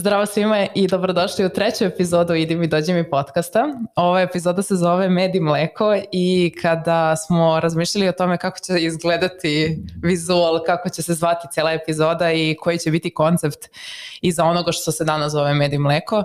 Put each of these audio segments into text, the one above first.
Zdravo svima i dobrodošli u treću epizodu Idi mi dođi mi podcasta. Ova epizoda se zove Med i mleko i kada smo razmišljali o tome kako će izgledati vizual, kako će se zvati cijela epizoda i koji će biti koncept iza onoga što se danas zove Med i mleko,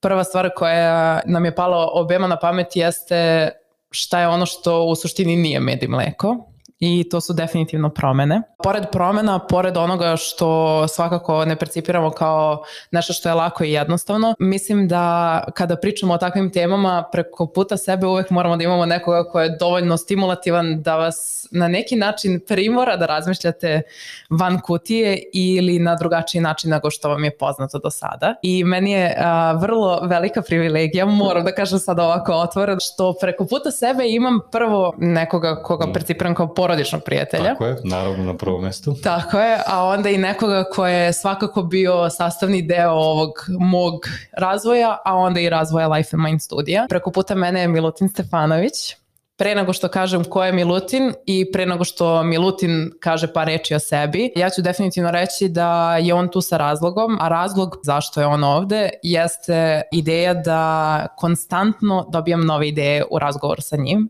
prva stvar koja nam je palo obema na pamet jeste šta je ono što u suštini nije med i mleko i to su definitivno promene. Pored promena, pored onoga što svakako ne percipiramo kao nešto što je lako i jednostavno, mislim da kada pričamo o takvim temama preko puta sebe uvek moramo da imamo nekoga ko je dovoljno stimulativan da vas na neki način primora da razmišljate van kutije ili na drugačiji način nego što vam je poznato do sada. I meni je a, vrlo velika privilegija, moram da kažem sada ovako otvoren, što preko puta sebe imam prvo nekoga koga percipiram kao porodičnog prijatelja. Tako je, naravno na prvom mestu. Tako je, a onda i nekoga ko je svakako bio sastavni deo ovog mog razvoja, a onda i razvoja Life and Mind studija. Preko puta mene je Milutin Stefanović. Pre nego što kažem ko je Milutin i pre nego što Milutin kaže par reči o sebi, ja ću definitivno reći da je on tu sa razlogom, a razlog zašto je on ovde jeste ideja da konstantno dobijam nove ideje u razgovoru sa njim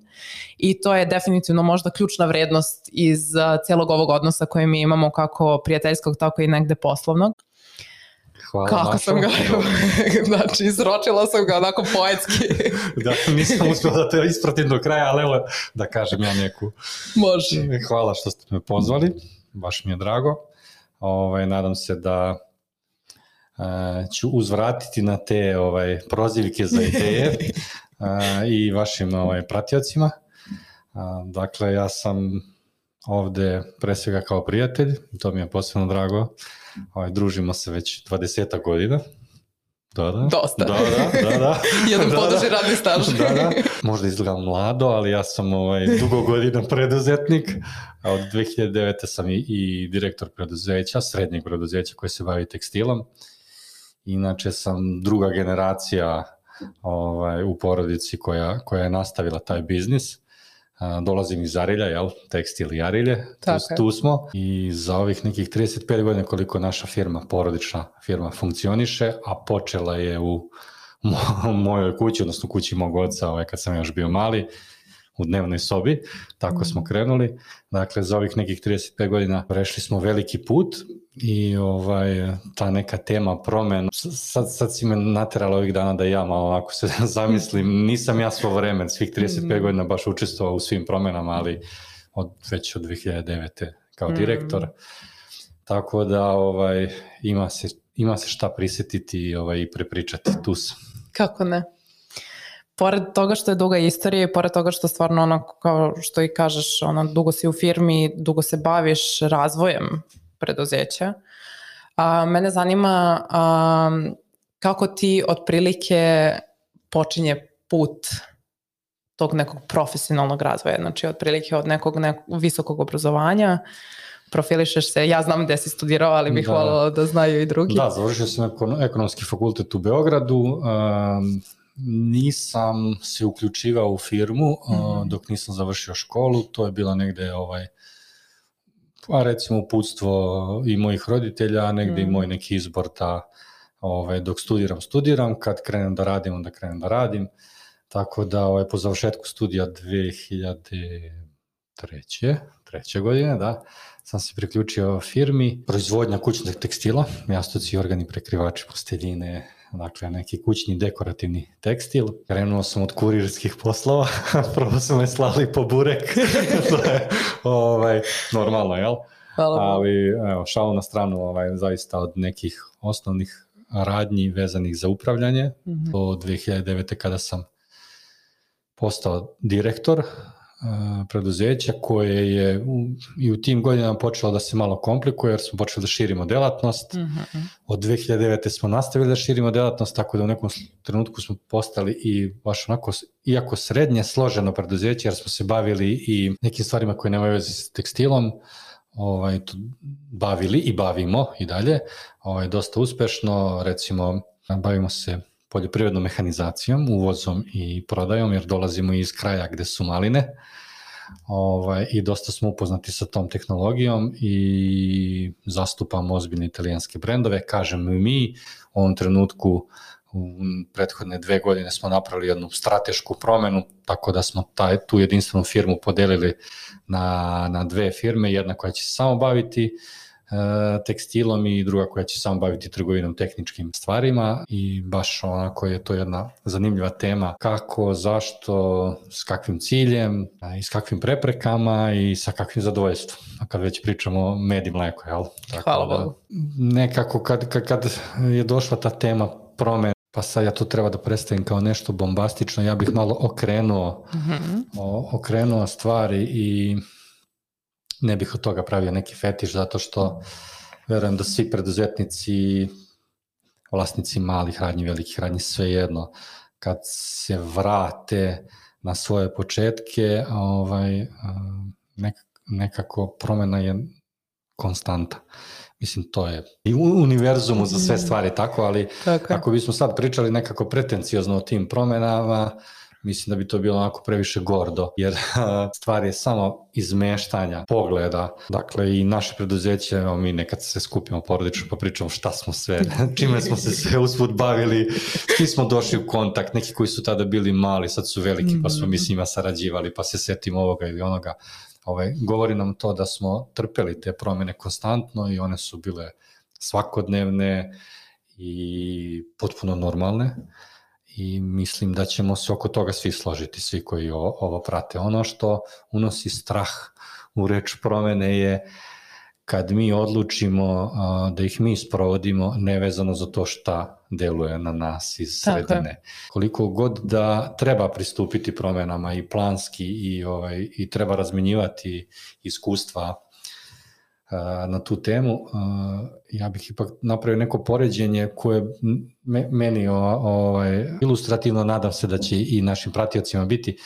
i to je definitivno možda ključna vrednost iz uh, celog ovog odnosa koje mi imamo kako prijateljskog, tako i negde poslovnog. Hvala Kako sam ga, znači, izročila sam ga onako poetski. da, nisam uspio da te ispratim do kraja, ali evo da kažem ja neku. Može. Hvala što ste me pozvali, baš mi je drago. Ovaj, nadam se da e, ću uzvratiti na te ovaj, prozivke za ideje e, i vašim ovaj, pratiocima. A, dakle, ja sam ovde pre svega kao prijatelj, to mi je posebno drago. Ovaj, družimo se već 20 godina. Da, da. Dosta. Da, da, da, da. Jedan Da, da. poduži radni staž. da, da. Možda izgledam mlado, ali ja sam ovaj, dugo godina preduzetnik. A od 2009. sam i, i direktor preduzeća, srednjeg preduzeća koje se bavi tekstilom. Inače sam druga generacija ovaj, u porodici koja, koja je nastavila taj biznis. A, dolazim iz Arilja, jel? Tekstil i Arilje, tu, Tako tu smo. I za ovih nekih 35 godina koliko naša firma, porodična firma funkcioniše, a počela je u mo- mojoj kući, odnosno kući mog oca, ovaj, kad sam još bio mali, u dnevnoj sobi, tako smo krenuli. Dakle, za ovih nekih 35 godina prešli smo veliki put i ovaj, ta neka tema promena, sad, sad si me naterala ovih dana da ja malo ovako se zamislim, nisam ja svo vreme, svih 35 godina baš učestvovao u svim promenama, ali od, već od 2009. kao Mm. direktor. Tako da ovaj, ima, se, ima se šta prisetiti i ovaj, i prepričati, tu sam. Kako ne? Pored toga što je duga istorija i pored toga što stvarno ono, kao što i kažeš, ono, dugo si u firmi, dugo se baviš razvojem preduzeća, a, mene zanima a, kako ti otprilike počinje put tog nekog profesionalnog razvoja, znači otprilike od nekog, nekog visokog obrazovanja, profilišeš se, ja znam gde si studirao, ali bih Da. voljela da znaju i drugi. Da, završio sam ekon- ekonomski fakultet u Beogradu. Um, nisam se uključivao u firmu uh, Mhm. dok nisam završio školu. To je bila negde ovaj pa recimo uputstvo i mojih roditelja, a negde i Mhm. moj neki izbor da ovaj, dok studiram, studiram, kad krenem da radim, onda krenem da radim. Tako da ovaj, po završetku studija 2003. treće godine, da, sam se priključio firmi proizvodnja kućnog tekstila, jastuci, organi, prekrivači, posteljine, dakle neki kućni dekorativni tekstil. Krenuo sam od kurirskih poslova, prvo su me slali po burek, to je ovaj, normalno, jel? Hvala. Ali evo, šalu na stranu, ovaj, zaista od nekih osnovnih radnji vezanih za upravljanje, Mhm. do 2009. kada sam postao direktor preduzeća koje je u, i u tim godinama počelo da se malo komplikuje jer smo počeli da širimo delatnost. Mhm. Od 2009. smo nastavili da širimo delatnost, tako da u nekom trenutku smo postali i baš onako, iako srednje složeno preduzeće, jer smo se bavili i nekim stvarima koje nemaju veze s tekstilom, ovaj, bavili i bavimo i dalje, ovaj, dosta uspešno, recimo bavimo se poljoprivrednom mehanizacijom, uvozom i prodajom, jer dolazimo iz kraja gde su maline, ovaj, i dosta smo upoznati sa tom tehnologijom i zastupamo ozbiljne italijanske brendove. Kažem mi, u ovom trenutku u prethodne dve godine smo napravili jednu stratešku promenu, tako da smo taj, tu jedinstvenu firmu podelili na, na dve firme, jedna koja će se samo baviti E, tekstilom i druga koja će samo baviti trgovinom tehničkim stvarima i baš onako je to jedna zanimljiva tema kako, zašto, s kakvim ciljem i s kakvim preprekama i sa kakvim zadovoljstvom. A kad već pričamo o med i mleko, jel? Tako Hvala da, Bogu. Nekako kad, kad, kad je došla ta tema promene pa sad ja to treba da predstavim kao nešto bombastično, ja bih malo okrenuo, mm -hmm. o, okrenuo stvari i ne bih od toga pravio neki fetiš zato što verujem da svi preduzetnici, vlasnici malih radnji, velikih radnji, sve jedno, kad se vrate na svoje početke, ovaj, nek, nekako promena je konstanta. Mislim, to je i u univerzumu za sve stvari tako, ali tako. ako bismo sad pričali nekako pretenciozno o tim promenama, mislim da bi to bilo onako previše gordo, jer stvar je samo izmeštanja pogleda. Dakle, i naše preduzeće, evo, mi nekad se skupimo porodično pa pričamo šta smo sve, čime smo se sve usput bavili, svi smo došli u kontakt, neki koji su tada bili mali, sad su veliki, pa smo mi s njima sarađivali, pa se setimo ovoga ili onoga. Ovaj, govori nam to da smo trpeli te promene konstantno i one su bile svakodnevne i potpuno normalne i mislim da ćemo se oko toga svi složiti, svi koji ovo, ovo prate. Ono što unosi strah u reč promene je kad mi odlučimo a, da ih mi sprovodimo nevezano za to šta deluje na nas iz sredine. Koliko god da treba pristupiti promenama i planski i ovaj i treba razmenjivati iskustva na tu temu, ja bih ipak napravio neko poređenje koje meni ovaj, ilustrativno nadam se da će i našim pratiocima biti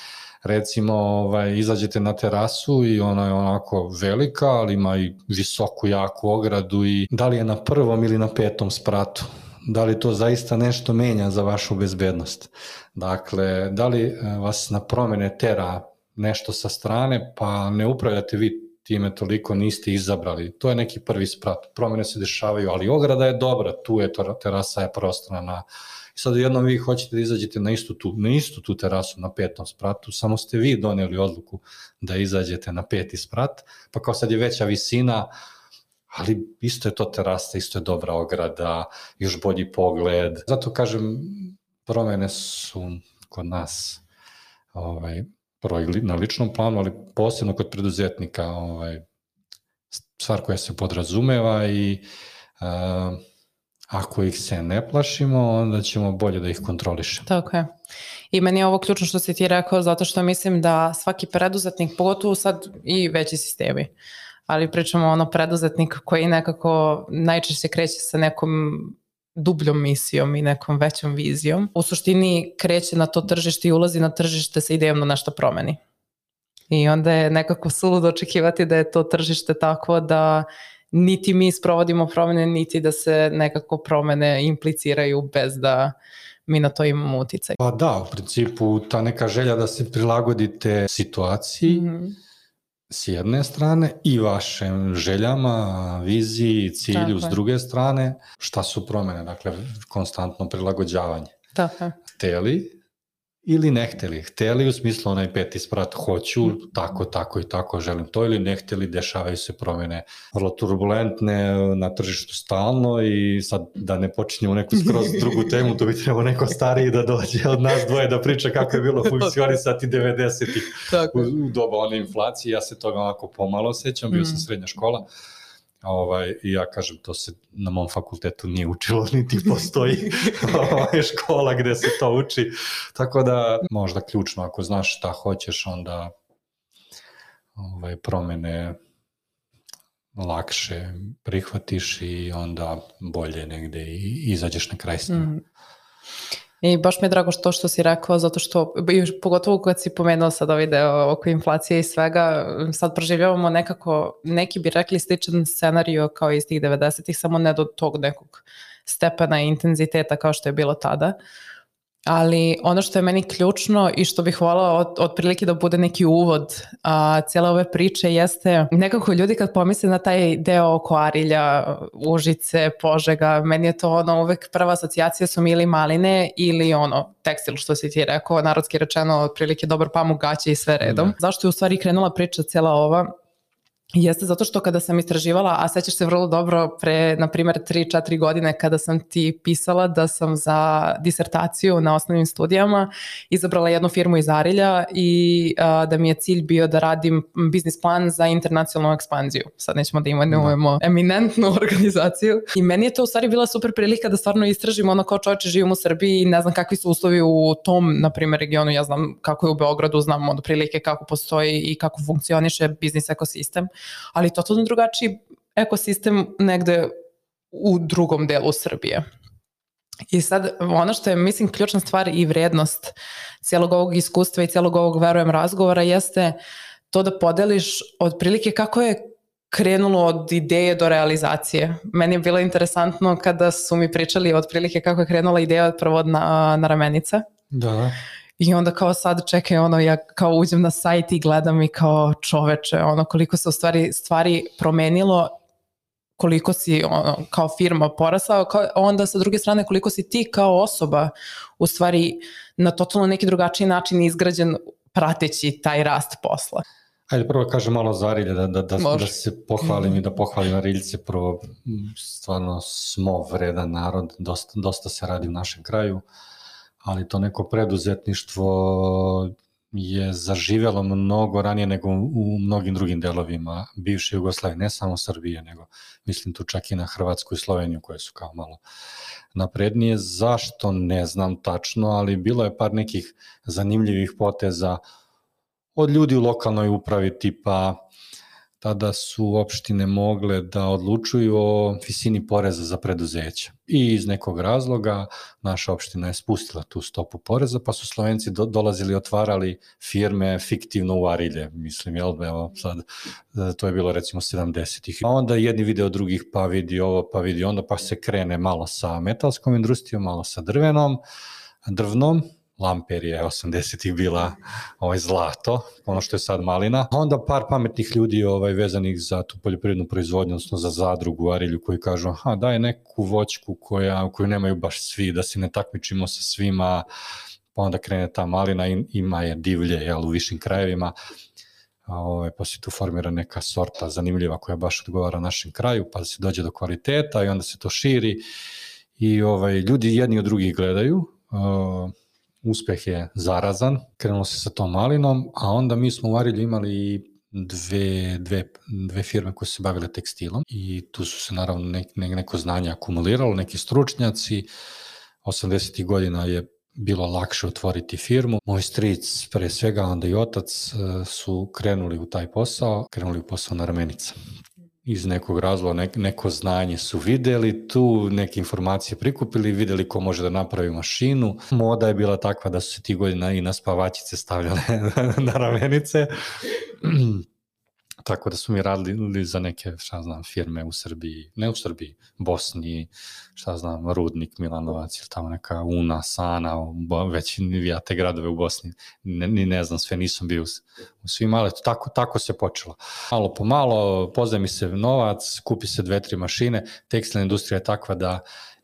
recimo ovaj, izađete na terasu i ona je onako velika, ali ima i visoku, jaku ogradu i da li je na prvom ili na petom spratu, da li to zaista nešto menja za vašu bezbednost. Dakle, da li e, vas na promene tera nešto sa strane, pa ne upravljate vi time toliko niste izabrali. To je neki prvi sprat. Promene se dešavaju, ali ograda je dobra, tu je terasa je prostorna na I sad jednom vi hoćete da izađete na istu tu, na istu tu terasu na petom spratu, samo ste vi doneli odluku da izađete na peti sprat, pa kao sad je veća visina, ali isto je to terasa, isto je dobra ograda, još bolji pogled. Zato kažem, promene su kod nas ovaj, prvo na ličnom planu, ali posebno kod preduzetnika ovaj, stvar koja se podrazumeva i uh, ako ih se ne plašimo, onda ćemo bolje da ih kontrolišemo. Tako je. I meni je ovo ključno što si ti rekao, zato što mislim da svaki preduzetnik, pogotovo sad i veći sistemi, ali pričamo ono preduzetnik koji nekako najčešće kreće sa nekom dubljom misijom i nekom većom vizijom, u suštini kreće na to tržište i ulazi na tržište sa idejom da nešto promeni. I onda je nekako suludo očekivati da je to tržište tako da niti mi sprovodimo promene, niti da se nekako promene impliciraju bez da mi na to imamo uticaj. Pa da, u principu ta neka želja da se prilagodite situaciji, mm -hmm s jedne strane i vašim željama, viziji, cilju Tako s druge strane, šta su promene, dakle konstantno prilagođavanje. Tako Hteli ili ne hteli. Hteli u smislu onaj peti sprat, hoću, mm. tako, tako i tako, želim to ili ne hteli, dešavaju se promene vrlo turbulentne na tržištu stalno i sad da ne počinjemo neku skroz drugu temu, to bi trebao neko stariji da dođe od nas dvoje da priča kako je bilo funkcionisati 90-ih u, u doba one inflacije. Ja se toga onako pomalo sećam, bio sam mm. srednja škola. Ovaj, I ja kažem, to se na mom fakultetu nije učilo, niti postoji ovaj, škola gde se to uči. Tako da, možda ključno, ako znaš šta hoćeš, onda ovaj, promene lakše prihvatiš i onda bolje negde i izađeš na kraj s njim. Mm. I baš mi je drago što, što si rekao, zato što, pogotovo kad si pomenuo sad ovaj deo oko inflacije i svega, sad proživljavamo nekako, neki bi rekli sličan scenario kao iz tih 90-ih, samo ne do tog nekog stepena intenziteta kao što je bilo tada. Ali ono što je meni ključno i što bih voljela od, otprilike da bude neki uvod a, cijele ove priče jeste nekako ljudi kad pomisle na taj deo oko Arilja, Užice, Požega, meni je to ono uvek prva asocijacija su mi ili maline ili ono tekstil što si ti rekao, narodski rečeno otprilike dobar pamuk gaće i sve redom. Da. Zašto je u stvari krenula priča cijela ova? Jeste zato što kada sam istraživala, a sećaš se vrlo dobro pre, na primjer, 3-4 godine kada sam ti pisala da sam za disertaciju na osnovnim studijama izabrala jednu firmu iz Arilja i a, da mi je cilj bio da radim biznis plan za internacionalnu ekspanziju. Sad nećemo da imenujemo da. eminentnu organizaciju. I meni je to u stvari bila super prilika da stvarno istražim ono kao čovječe živim u Srbiji i ne znam kakvi su uslovi u tom, na primjer, regionu. Ja znam kako je u Beogradu, znam od prilike kako postoji i kako funkcioniše biznis ekosistem ali totalno drugačiji ekosistem negde u drugom delu Srbije. I sad ono što je mislim ključna stvar i vrednost cijelog ovog iskustva i cijelog ovog verujem razgovora jeste to da podeliš otprilike kako je krenulo od ideje do realizacije. Meni je bilo interesantno kada su mi pričali otprilike kako je krenula ideja prvo od na, na ramenica. Da. I onda kao sad čekaj ono ja kao uđem na sajt i gledam i kao čoveče ono koliko se u stvari stvari promenilo koliko si ono, kao firma porasao, kao, onda sa druge strane koliko si ti kao osoba u stvari na totalno neki drugačiji način izgrađen prateći taj rast posla. Ajde prvo kažem malo za Arilje, da, da, da, da se pohvalim i da pohvalim Ariljce. Prvo, stvarno smo vredan narod, dosta, dosta se radi u našem kraju. Uh, ali to neko preduzetništvo je zaživjelo mnogo ranije nego u mnogim drugim delovima bivše Jugoslavije, ne samo Srbije, nego mislim tu čak i na Hrvatsku i Sloveniju koje su kao malo naprednije. Zašto ne znam tačno, ali bilo je par nekih zanimljivih poteza od ljudi u lokalnoj upravi tipa tada su opštine mogle da odlučuju o visini poreza za preduzeća. I iz nekog razloga naša opština je spustila tu stopu poreza, pa su Slovenci do, dolazili otvarali firme fiktivno u Arilje, mislim, jel, evo sad, to je bilo recimo 70-ih. A onda jedni vide od drugih, pa vidi ovo, pa vidi onda, pa se krene malo sa metalskom industrijom, malo sa drvenom, drvnom, Lamper je 80-ih bila ovaj zlato, ono što je sad malina. Onda par pametnih ljudi ovaj vezanih za tu poljoprivrednu proizvodnju, odnosno za zadrugu Arilju koji kažu, aha, daj neku voćku koja, koju nemaju baš svi, da se ne takmičimo sa svima, pa onda krene ta malina, ima je divlje jel, u višim krajevima, ovaj, pa se tu formira neka sorta zanimljiva koja baš odgovara našem kraju, pa se dođe do kvaliteta i onda se to širi. I ovaj, ljudi jedni od drugih gledaju, uh, uspeh je zarazan, krenulo se sa tom malinom, a onda mi smo u Arilju imali dve, dve, dve firme koje se bavile tekstilom i tu su se naravno ne, ne, neko znanje akumuliralo, neki stručnjaci, 80. godina je bilo lakše otvoriti firmu. Moj stric, pre svega, onda i otac, e, su krenuli u taj posao, krenuli u posao na ramenica iz nekog razloga ne, neko znanje su videli tu, neke informacije prikupili, videli ko može da napravi mašinu. Moda je bila takva da su se ti godina i na spavačice stavljale na ramenice. Tako da su mi radili za neke, šta znam, firme u Srbiji, ne u Srbiji, Bosni, šta znam, Rudnik, Milanovac ili tamo neka Una, Sana, već ja te gradove u Bosni, ne, ni ne znam, sve nisam bio u, svim, ali tako, tako se počelo. Malo po malo, pozajmi se novac, kupi se dve, tri mašine, tekstilna industrija je takva da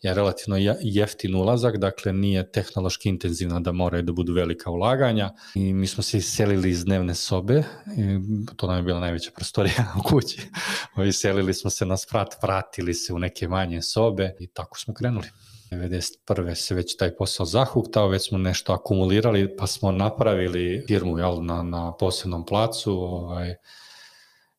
je relativno jeftin ulazak, dakle nije tehnološki intenzivna da moraju da budu velika ulaganja i mi smo se iselili iz dnevne sobe, i to nam je bila najveća prostorija u kući, iselili smo se na sprat, vratili se u neke manje sobe i tako smo krenuli. 91. se već taj posao zahuktao, već smo nešto akumulirali, pa smo napravili firmu jel, na, na posebnom placu ovaj,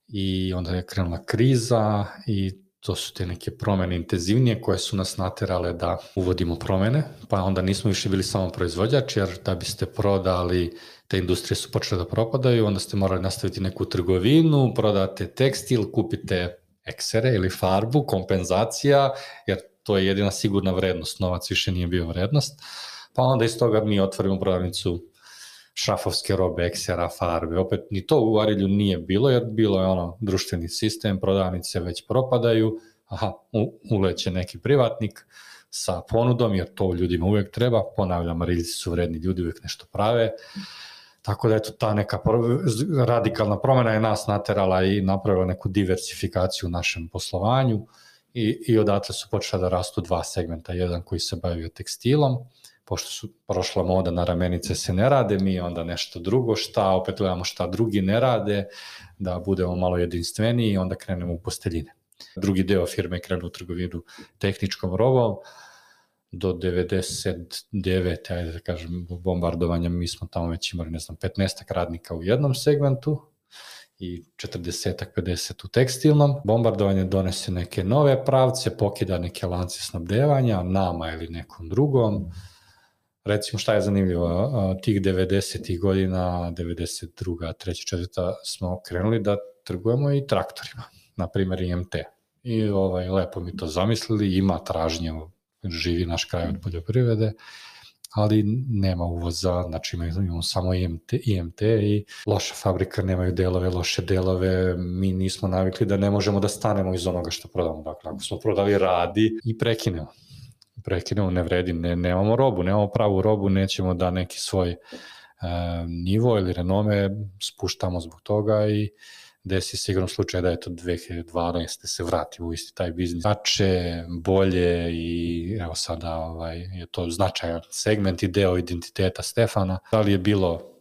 i onda je krenula kriza i to su te neke promene intenzivnije koje su nas naterale da uvodimo promene, pa onda nismo više bili samo proizvođač, jer da biste prodali, te industrije su počele da propadaju, onda ste morali nastaviti neku trgovinu, prodate tekstil, kupite eksere ili farbu, kompenzacija, jer to je jedina sigurna vrednost, novac više nije bio vrednost, pa onda iz toga mi otvorimo prodavnicu šrafovske robe, eksera, farbe. Opet ni to u Arilju nije bilo, jer bilo je ono društveni sistem, prodavnice već propadaju, aha, uleće neki privatnik sa ponudom, jer to ljudima uvek treba, ponavljam, Mariljci su vredni ljudi, uvek nešto prave, tako da eto ta neka radikalna promena je nas naterala i napravila neku diversifikaciju u našem poslovanju i, i odatle su počela da rastu dva segmenta, jedan koji se bavio tekstilom, pošto su prošla moda na ramenice se ne rade, mi onda nešto drugo, šta opet gledamo šta drugi ne rade, da budemo malo jedinstveniji i onda krenemo u posteljine. Drugi deo firme krenu u trgovinu tehničkom robom, do 99. ajde da kažem, bombardovanja, mi smo tamo već imali, ne znam, 15 radnika u jednom segmentu, i 40 50 u tekstilnom. Bombardovanje donese neke nove pravce, pokida neke lance snabdevanja, nama ili nekom drugom. Recimo šta je zanimljivo, tih 90. godina, 92. 3. 4. smo krenuli da trgujemo i traktorima, na primjer IMT. I ovaj, lepo mi to zamislili, ima tražnje, živi naš kraj od poljoprivrede, ali nema uvoza, znači imamo samo IMT, IMT i loša fabrika, nemaju delove, loše delove, mi nismo navikli da ne možemo da stanemo iz onoga što prodamo. Dakle, ako smo prodali radi i prekinemo. Prekinemo, ne vredi, ne, nemamo robu, nemamo pravu robu, nećemo da neki svoj e, nivo ili renome spuštamo zbog toga i desi se igrom slučaja da je to 2012. se vrati u isti taj biznis. Znače, bolje i evo sada ovaj, je to značajan segment i deo identiteta Stefana. Da li je bilo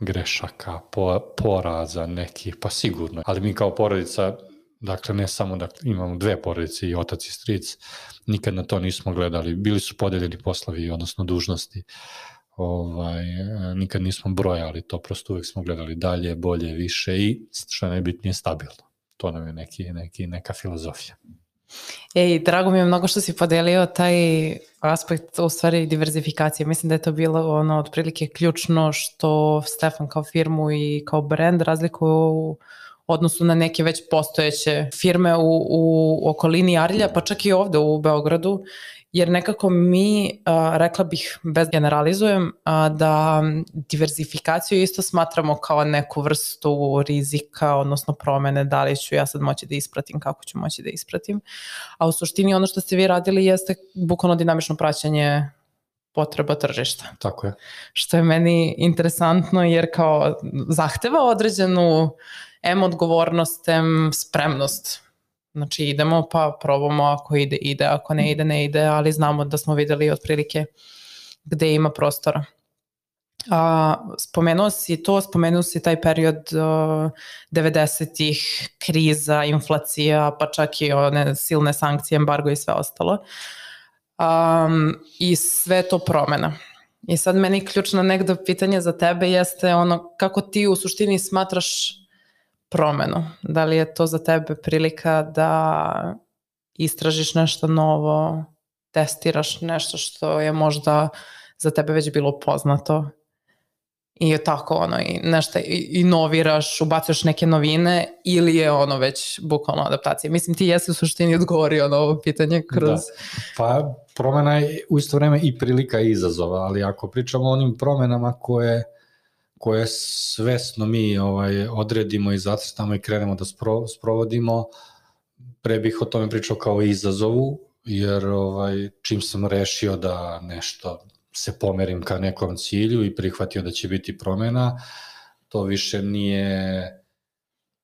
grešaka, po, poraza nekih, pa sigurno. Ali mi kao porodica, dakle ne samo da imamo dve porodice i otac i stric, nikad na to nismo gledali. Bili su podeljeni poslovi, odnosno dužnosti ovaj, nikad nismo brojali to, prosto uvek smo gledali dalje, bolje, više i što je najbitnije stabilno. To nam je neki, neki, neka filozofija. Ej, drago mi je mnogo što si podelio taj aspekt u stvari diverzifikacije. Mislim da je to bilo ono otprilike ključno što Stefan kao firmu i kao brand razlikuju odnosu na neke već postojeće firme u, u okolini Arlja, pa čak i ovde u Beogradu, jer nekako mi, a, rekla bih, bez generalizujem, a, da diverzifikaciju isto smatramo kao neku vrstu rizika, odnosno promene, da li ću ja sad moći da ispratim, kako ću moći da ispratim. A u suštini ono što ste vi radili jeste bukvalno dinamično praćanje potreba tržišta. Tako je. Što je meni interesantno jer kao zahteva određenu em odgovornost, em spremnost Znači idemo pa probamo ako ide, ide, ako ne ide, ne ide, ali znamo da smo videli otprilike gde ima prostora. A, spomenuo si to, spomenuo si taj period uh, 90-ih, kriza, inflacija, pa čak i one silne sankcije, embargo i sve ostalo. Um, I sve to promena. I sad meni ključno nekdo pitanje za tebe jeste ono kako ti u suštini smatraš promenu? Da li je to za tebe prilika da istražiš nešto novo, testiraš nešto što je možda za tebe već bilo poznato i je tako ono i nešto inoviraš, ubacuješ neke novine ili je ono već bukvalno adaptacija. Mislim ti jesi u suštini odgovorio na ovo pitanje kroz... Da. Pa promena je u isto vreme i prilika i izazova, ali ako pričamo o onim promenama koje koje svesno mi ovaj, odredimo i zacrtamo i krenemo da spro, sprovodimo, pre bih o tome pričao kao izazovu, jer ovaj, čim sam rešio da nešto se pomerim ka nekom cilju i prihvatio da će biti promena, to više nije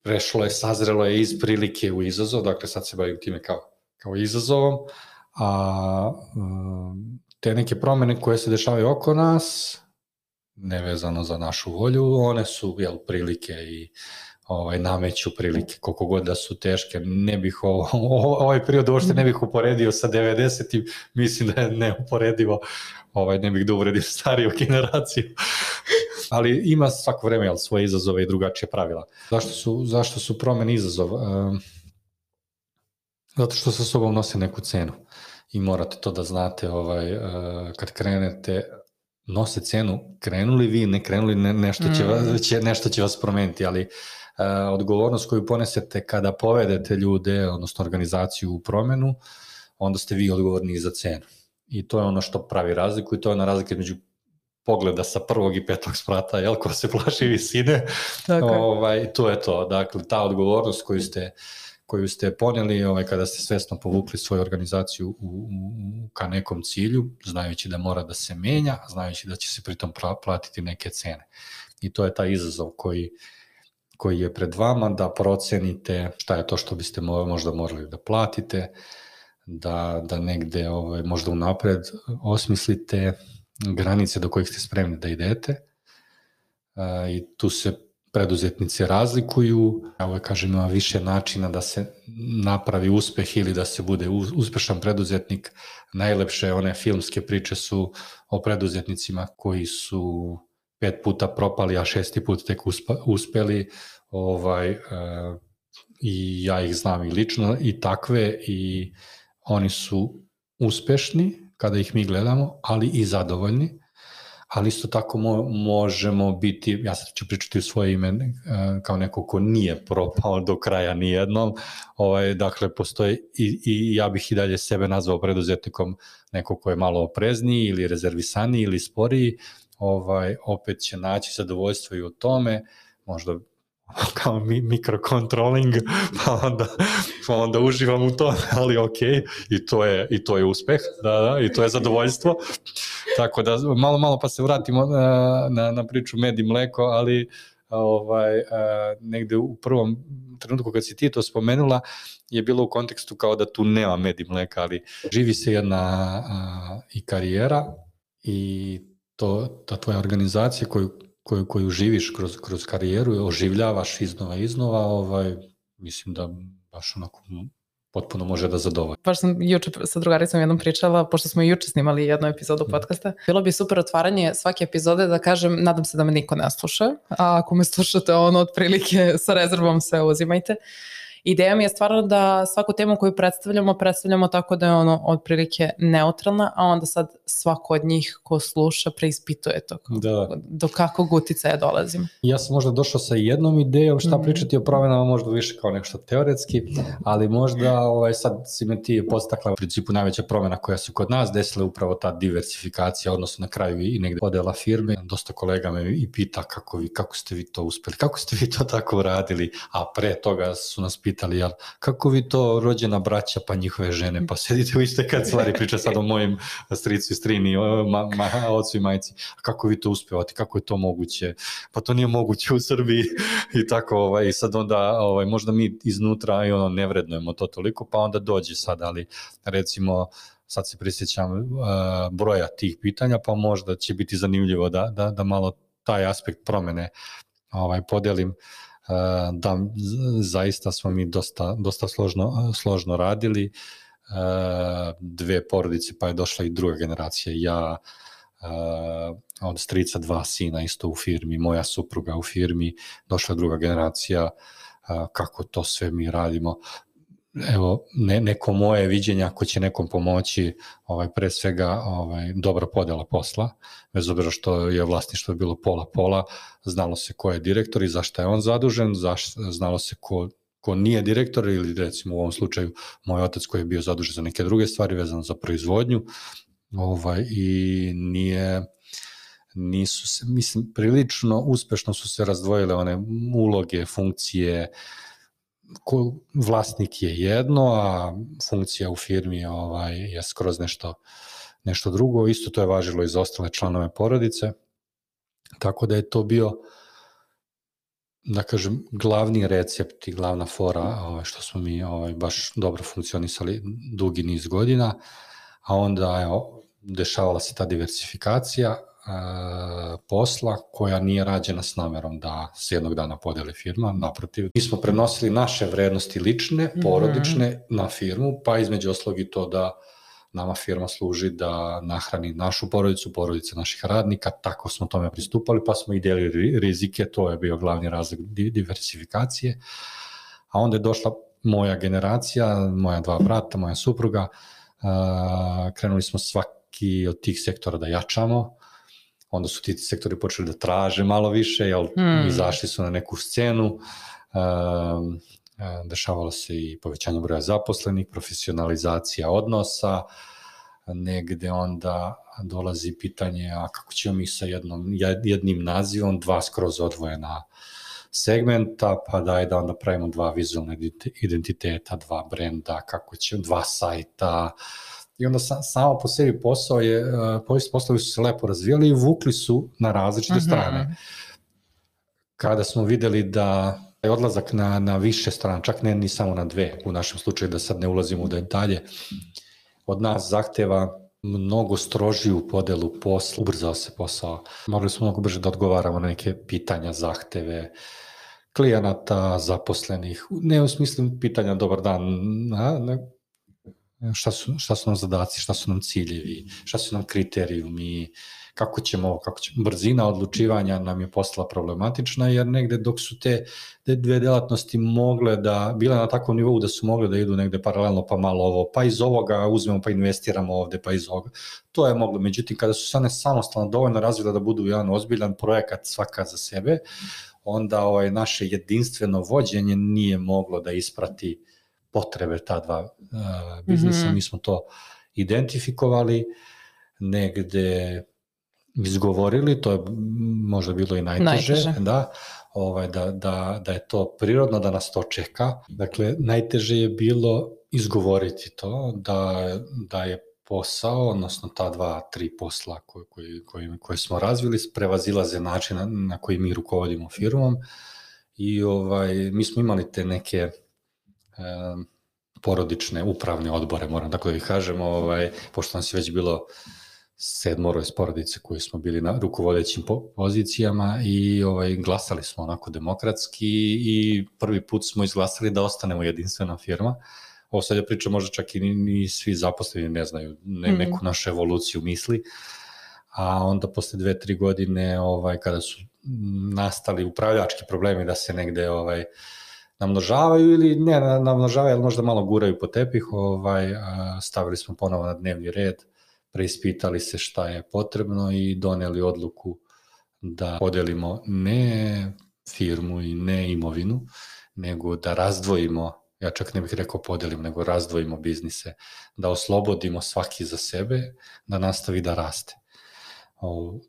prešlo je, sazrelo je iz prilike u izazov, dakle sad se bavim time kao, kao izazovom, a te neke promene koje se dešavaju oko nas, nevezano za našu volju, one su jel, prilike i ovaj, nameću prilike, koliko god da su teške. Ne bih ovo, ovaj period uopšte ne bih uporedio sa 90. Mislim da je neuporedivo, ovaj, ne bih da uvredim stariju generaciju. Ali ima svako vreme jel, svoje izazove i drugačije pravila. Zašto su, zašto su promene izazov? Um, zato što sa sobom nose neku cenu i morate to da znate ovaj, uh, kad krenete nose cenu, krenuli vi, ne krenuli, ne, nešto, će, mm. će, nešto će vas promeniti, ali uh, odgovornost koju ponesete kada povedete ljude, odnosno organizaciju u promenu, onda ste vi odgovorni za cenu. I to je ono što pravi razliku i to je ona razlika među pogleda sa prvog i petog sprata, jel, ko se plaši visine, Tako. ovaj, to je to. Dakle, ta odgovornost koju ste koju ste poneli ovaj, kada ste svesno povukli svoju organizaciju u, u, ka nekom cilju, znajući da mora da se menja, znajući da će se pritom platiti neke cene. I to je taj izazov koji, koji je pred vama, da procenite šta je to što biste možda morali da platite, da, da negde ovaj, možda unapred osmislite granice do kojih ste spremni da idete i tu se preduzetnici razlikuju, ovo kažem ima više načina da se napravi uspeh ili da se bude uspešan preduzetnik. Najlepše one filmske priče su o preduzetnicima koji su pet puta propali, a šesti put tek uspeli. Ovaj, e, I ja ih znam i lično i takve i oni su uspešni kada ih mi gledamo, ali i zadovoljni ali isto tako mo, možemo biti, ja sad ću pričati u svoje ime e, kao neko ko nije propao do kraja nijednom, ovaj, dakle postoji i, i ja bih i dalje sebe nazvao preduzetnikom neko ko je malo oprezniji ili rezervisaniji ili sporiji, ovaj, opet će naći zadovoljstvo i u tome, možda kao mi, mikrocontrolling, pa onda, pa onda uživam u to, ali ok, i to je, i to je uspeh, da, da, i to je zadovoljstvo. Tako da malo, malo pa se vratimo na, na, na priču med i mleko, ali ovaj, negde u prvom trenutku kad si ti to spomenula je bilo u kontekstu kao da tu nema med i mleka, ali živi se jedna a, i karijera i to, ta tvoja organizacija koju koju, koju živiš kroz, kroz karijeru, oživljavaš iznova i iznova, ovaj, mislim da baš onako potpuno može da zadovolji. Baš sam juče sa drugaricom jednom pričala, pošto smo i juče snimali jednu epizodu mhm. podcasta, bilo bi super otvaranje svake epizode da kažem, nadam se da me niko ne sluša, a ako me slušate ono otprilike sa rezervom se uzimajte. Uh, Ideja mi je stvarno da svaku temu koju predstavljamo, predstavljamo tako da je ono otprilike neutralna, a onda sad svako od njih ko sluša preispituje to. Da. Do kakvog uticaja dolazim. Ja sam možda došao sa jednom idejom šta mm. pričati o promenama, možda više kao nešto teoretski, ali možda ovaj, sad si me ti postakla u principu najveća promena koja se kod nas desila upravo ta diversifikacija, odnosno na kraju i negde podela firme. Dosta kolega me i pita kako, vi, kako ste vi to uspeli, kako ste vi to tako uradili, a pre toga su nas pitali pitali, jel, kako vi to rođena braća pa njihove žene, pa sedite u iste kancelari, priča sad o mojim stricu i strini, ma, ma, ocu i majci, kako vi to uspevate, kako je to moguće, pa to nije moguće u Srbiji i tako, ovaj, i sad onda, ovaj, možda mi iznutra i ono ne vrednujemo to toliko, pa onda dođe sad, ali recimo, sad se prisjećam uh, broja tih pitanja, pa možda će biti zanimljivo da, da, da malo taj aspekt promene ovaj, podelim. Uh, da zaista smo mi dosta, dosta složno, složno radili, dve porodice pa je došla i druga generacija, ja od strica dva sina isto u firmi, moja supruga u firmi, došla druga generacija, kako to sve mi radimo evo, ne, neko moje viđenje ako će nekom pomoći, ovaj, pre svega ovaj, dobra podela posla, bez obzira što je vlasništvo bilo pola-pola, znalo se ko je direktor i zašto je on zadužen, zaš, znalo se ko, ko nije direktor ili recimo u ovom slučaju moj otac koji je bio zadužen za neke druge stvari vezano za proizvodnju ovaj, i nije nisu se, mislim, prilično uspešno su se razdvojile one uloge, funkcije, ko, vlasnik je jedno, a funkcija u firmi ovaj, je skroz nešto, nešto drugo. Isto to je važilo i za ostale članove porodice. Tako da je to bio da kažem, glavni recept i glavna fora ovaj, što smo mi ovaj, baš dobro funkcionisali dugi niz godina, a onda evo, dešavala se ta diversifikacija, posla koja nije rađena s namerom da se jednog dana podeli firma, naprotiv. Mi smo prenosili naše vrednosti lične, mhm. porodične mm -hmm. na firmu, pa između oslog i to da nama firma služi da nahrani našu porodicu, porodice naših radnika, tako smo tome pristupali, pa smo i delili rizike, to je bio glavni razlog diversifikacije. A onda je došla moja generacija, moja dva brata, moja supruga, krenuli smo svaki od tih sektora da jačamo, onda su ti sektori počeli da traže malo više, jel, hmm. izašli su na neku scenu, um, dešavalo se i povećanje broja zaposlenih, profesionalizacija odnosa, negde onda dolazi pitanje a kako ćemo mi sa jednom, jednim nazivom dva skroz odvojena segmenta, pa daj da onda pravimo dva vizualna identiteta, dva brenda, kako će, dva sajta, i onda sa, samo po sebi posao je, uh, poslovi su se lepo razvijali i vukli su na različite mm -hmm. strane. Kada smo videli da je odlazak na, na više strana, čak ne ni samo na dve, u našem slučaju da sad ne ulazimo u detalje, od nas zahteva mnogo strožiju podelu posla, ubrzao se posao. Morali smo mnogo brže da odgovaramo na neke pitanja, zahteve, klijenata, zaposlenih, ne u smislu pitanja dobar dan, a, ne, šta su, šta su nam zadaci, šta su nam ciljevi, šta su nam kriterijumi, kako ćemo, kako ćemo, brzina odlučivanja nam je postala problematična, jer negde dok su te, te dve delatnosti mogle da, bile na takvom nivou da su mogle da idu negde paralelno, pa malo ovo, pa iz ovoga uzmemo pa investiramo ovde, pa iz ovoga, to je moglo. Međutim, kada su se one samostalno dovoljno razvile da budu jedan ozbiljan projekat svaka za sebe, onda ovaj, naše jedinstveno vođenje nije moglo da isprati potrebe ta dva uh, biznisa. Mm -hmm. Mi smo to identifikovali, negde izgovorili, to je možda bilo i najteže, najteže. Da, ovaj, da, da, da je to prirodno, da nas to čeka. Dakle, najteže je bilo izgovoriti to, da, da je posao, odnosno ta dva, tri posla koje, koje, koje, koje smo razvili, prevazilaze način na, na koji mi rukovodimo firmom i ovaj, mi smo imali te neke porodične upravne odbore, moram tako da ih kažem, ovaj, pošto nas je već bilo sedmoro iz porodice koji smo bili na rukovodećim pozicijama i ovaj, glasali smo onako demokratski i prvi put smo izglasali da ostanemo jedinstvena firma. Ovo sad ja pričam možda čak i ni, ni svi zaposleni ne znaju ne, mm. neku našu evoluciju misli, a onda posle dve, tri godine ovaj, kada su nastali upravljački problemi da se negde ovaj, namnožavaju ili ne namnožavaju, ali možda malo guraju po tepih, ovaj, stavili smo ponovo na dnevni red preispitali se šta je potrebno i doneli odluku da podelimo ne firmu i ne imovinu, nego da razdvojimo, ja čak ne bih rekao podelimo, nego razdvojimo biznise, da oslobodimo svaki za sebe, da nastavi da raste.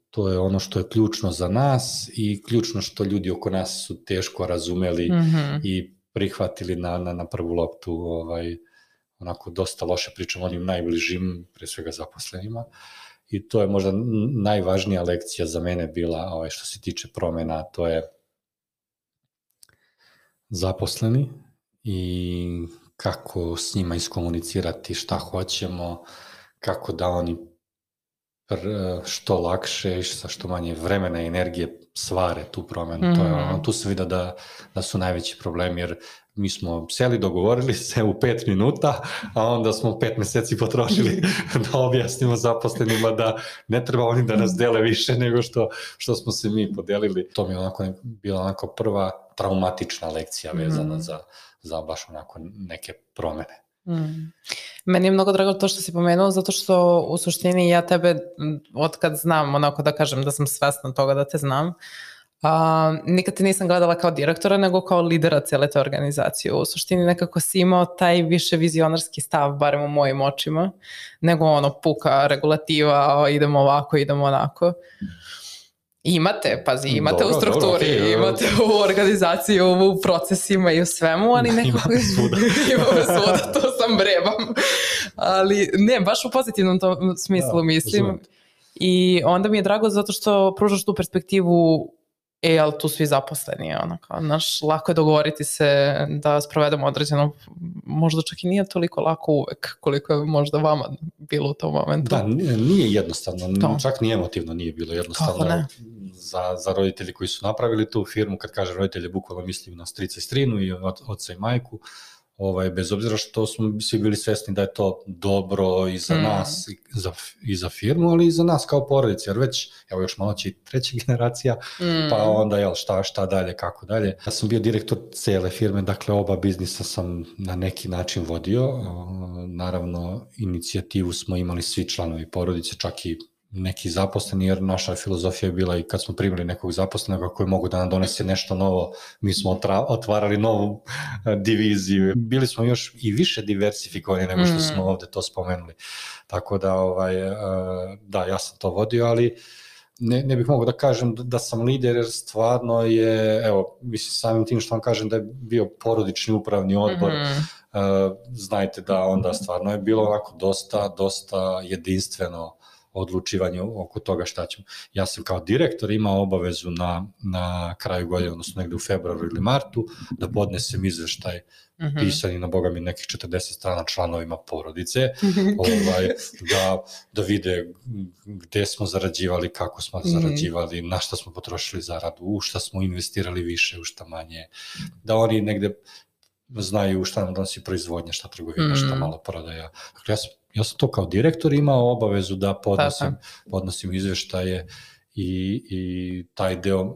To je ono što je ključno za nas i ključno što ljudi oko nas su teško razumeli mm -hmm. i prihvatili na, na, na prvu loptu ovaj, onako dosta loše pričam onim najbližim, pre svega zaposlenima, i to je možda najvažnija lekcija za mene bila ovaj, što se tiče promena, to je zaposleni i kako s njima iskomunicirati šta hoćemo, kako da oni što lakše i sa što manje vremena i energije svare tu promenu. Mm -hmm. To je, ono, tu se vidi da, da su najveći problemi, jer mi smo seli, dogovorili se u pet minuta, a onda smo pet meseci potrošili da objasnimo zaposlenima da ne treba oni da nas dele više nego što, što smo se mi podelili. To mi je onako bila onako prva traumatična lekcija vezana mm. za, za baš onako neke promene. Mm. Meni je mnogo drago to što si pomenuo, zato što u suštini ja tebe, od kad znam, onako da kažem da sam svesna toga da te znam, a, nikad te nisam gledala kao direktora, nego kao lidera cele te organizacije. U suštini nekako si imao taj više vizionarski stav, barem u mojim očima, nego ono puka regulativa, idemo ovako, idemo onako. Imate, pazi, imate dobro, u strukturi, dobro, okay, imate u organizaciji, u procesima i u svemu, ali nekako... Imate svuda. imate svuda, to sam brebam. Ali ne, baš u pozitivnom tom smislu da, mislim. Znam. I onda mi je drago zato što pružaš tu perspektivu e, ali tu svi zaposleni, ono, kao, znaš, lako je dogovoriti se da sprovedemo određeno, možda čak i nije toliko lako uvek, koliko je možda vama bilo u tom momentu. Da, nije jednostavno, to. čak ni emotivno nije bilo jednostavno. ne? Za, za roditelji koji su napravili tu firmu, kad kaže roditelji, bukvalno mislim na strica i strinu i oca i majku, ovaj, bez obzira što smo svi bili svesni da je to dobro i za mm. nas i za, i za firmu, ali i za nas kao porodice, jer već, evo još malo će i treća generacija, mm. pa onda jel, šta, šta dalje, kako dalje. Ja sam bio direktor cele firme, dakle oba biznisa sam na neki način vodio, naravno inicijativu smo imali svi članovi porodice, čak i neki zaposleni, jer naša filozofija je bila i kad smo primili nekog zaposlenog koji mogu da nam donese nešto novo, mi smo otvarali novu e, diviziju. Bili smo još i više diversifikovani nego što smo mm. ovde to spomenuli. Tako da, ovaj, e, da, ja sam to vodio, ali ne, ne bih mogao da kažem da, da sam lider, jer stvarno je, evo, mislim samim tim što vam kažem da je bio porodični upravni odbor, mm -hmm. znajte da onda stvarno je bilo onako dosta, dosta jedinstveno odlučivanje oko toga šta ćemo. Ja sam kao direktor imao obavezu na, na kraju godine, odnosno negde u februaru ili martu, da podnesem izveštaj mm -hmm. pisani na boga mi nekih 40 strana članovima porodice, ovaj, da, da vide gde smo zarađivali, kako smo mm -hmm. zarađivali, na šta smo potrošili zaradu, u šta smo investirali više, u šta manje, da oni negde znaju šta nam donosi proizvodnja, šta trgovina, mm. šta malo prodaja. Dakle, ja sam, ja sam to kao direktor imao obavezu da podnosim, Tako. podnosim izveštaje i, i taj deo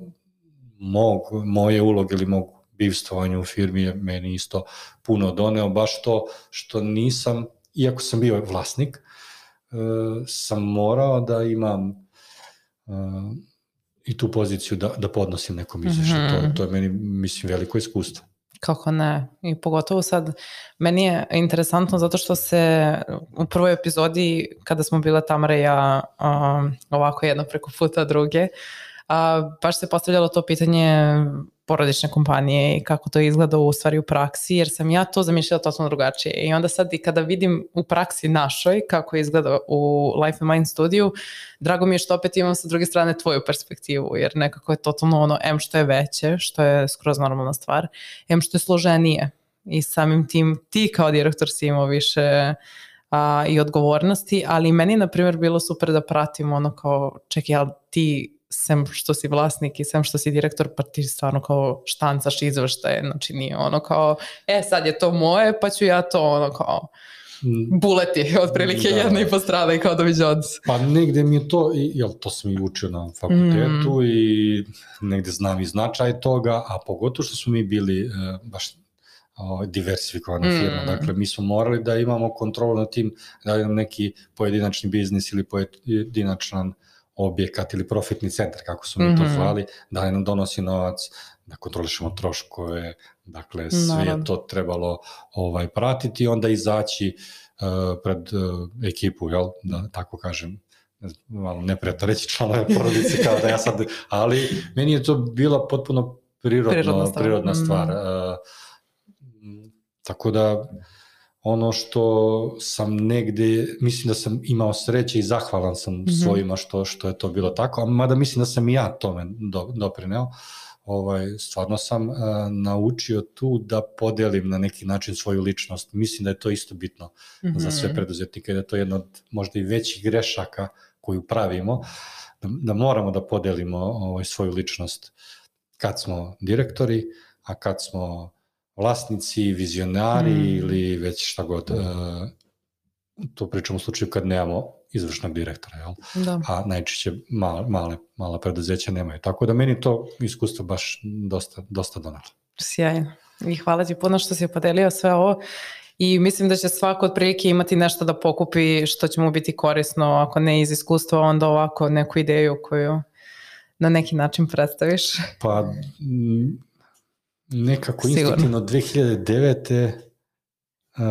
mog, moje uloge ili mog bivstvovanja u firmi je meni isto puno doneo, baš to što nisam, iako sam bio vlasnik, uh, sam morao da imam uh, i tu poziciju da, da podnosim nekom izvešću. Mm -hmm. to, to je meni, mislim, veliko iskustvo. Kako ne? I pogotovo sad, meni je interesantno zato što se u prvoj epizodi, kada smo bile Tamara i ja um, ovako jedno preko puta druge, a, baš se postavljalo to pitanje porodične kompanije i kako to izgleda u stvari u praksi, jer sam ja to zamišljala totalno drugačije. I onda sad i kada vidim u praksi našoj kako izgleda u Life and Mind studiju, drago mi je što opet imam sa druge strane tvoju perspektivu, jer nekako je totalno ono, M što je veće, što je skroz normalna stvar, M što je složenije i samim tim ti kao direktor si imao više a, i odgovornosti, ali meni na primjer bilo super da pratim ono kao, čekaj, ali ti sem što si vlasnik i sem što si direktor, pa ti stvarno kao štancaš izvrštaje, znači nije ono kao, e sad je to moje, pa ću ja to ono kao mm. buleti, otprilike da. jedna i po strana i kao doviđac. Pa negde mi je to, jel to sam i učio na fakultetu mm. i negde znam i značaj toga, a pogotovo što smo mi bili uh, baš diversifikovana mm. firma. Dakle, mi smo morali da imamo kontrolu nad tim da li nam neki pojedinačni biznis ili pojedinačan objekat ili profitni centar, kako su mi mm -hmm. to mhm. zvali, da li nam donosi novac, da kontrolišemo troškove, dakle sve Naravno. je to trebalo ovaj pratiti i onda izaći uh, pred uh, ekipu, jel, da tako kažem, malo neprijatno reći članove porodice kao da ja sad, ali meni je to bila potpuno prirodno, prirodna stvar. Prirodna stvar. Mm -hmm. uh, tako da ono što sam negde, mislim da sam imao sreće i zahvalan sam mm -hmm. svojima što, što je to bilo tako, a mada mislim da sam i ja tome do, doprineo, ovaj, stvarno sam uh, naučio tu da podelim na neki način svoju ličnost. Mislim da je to isto bitno mm -hmm. za sve preduzetnike, da je to jedno od možda i većih grešaka koju pravimo, da, da moramo da podelimo ovaj, svoju ličnost kad smo direktori, a kad smo vlasnici, vizionari mm. ili već šta god. Uh, to pričamo u slučaju kad nemamo izvršnog direktora, jel? Da. a najčešće male, male, mala preduzeća nemaju. Tako da meni to iskustvo baš dosta, dosta donalo. Sjajno. I hvala ti puno što si podelio sve ovo i mislim da će svako od prilike imati nešto da pokupi što će mu biti korisno, ako ne iz iskustva, onda ovako neku ideju koju na neki način predstaviš. Pa nekako instinktivno 2009. Uh,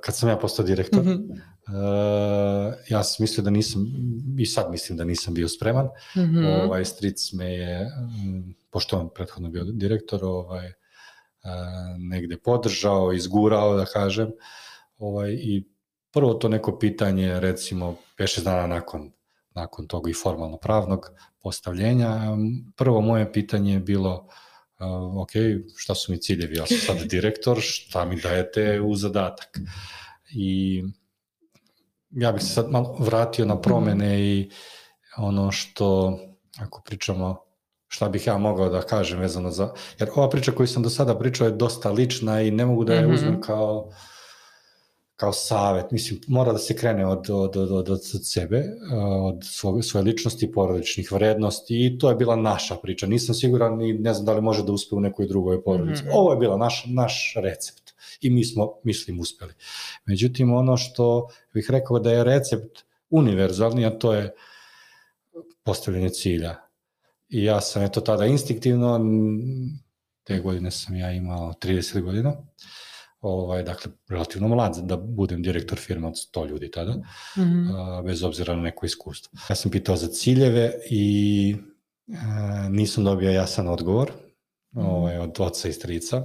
kad sam ja postao direktor, mm -hmm. uh, ja sam mislio da nisam, i sad mislim da nisam bio spreman. Mm -hmm. Ovaj, stric me je, um, pošto on prethodno bio direktor, ovaj, uh, negde podržao, izgurao, da kažem. Ovaj, I prvo to neko pitanje, recimo, 5-6 dana nakon, nakon toga i formalno pravnog postavljenja, prvo moje pitanje je bilo uh, uh, ok, šta su mi ciljevi, ja sam sad direktor, šta mi dajete u zadatak. I ja bih se sad malo vratio na promene i ono što, ako pričamo šta bih ja mogao da kažem vezano za... Jer ova priča koju sam do sada pričao je dosta lična i ne mogu da je mhm. uzmem kao kao savet, mislim, mora da se krene od, od, od, od, od sebe, od svog, svoje ličnosti, porodičnih vrednosti i to je bila naša priča. Nisam siguran i ne znam da li može da uspe u nekoj drugoj porodici. Mm -hmm. Ovo je bila naš, naš recept i mi smo, mislim, uspeli. Međutim, ono što bih rekao da je recept univerzalni, a to je postavljanje cilja. I ja sam eto tada instinktivno, te godine sam ja imao 30 godina, ovaj, dakle, relativno mlad da budem direktor firme od 100 ljudi tada, mm -hmm. bez obzira na neko iskustvo. Ja sam pitao za ciljeve i a, nisam dobio jasan odgovor mm -hmm. ovaj, od oca i strica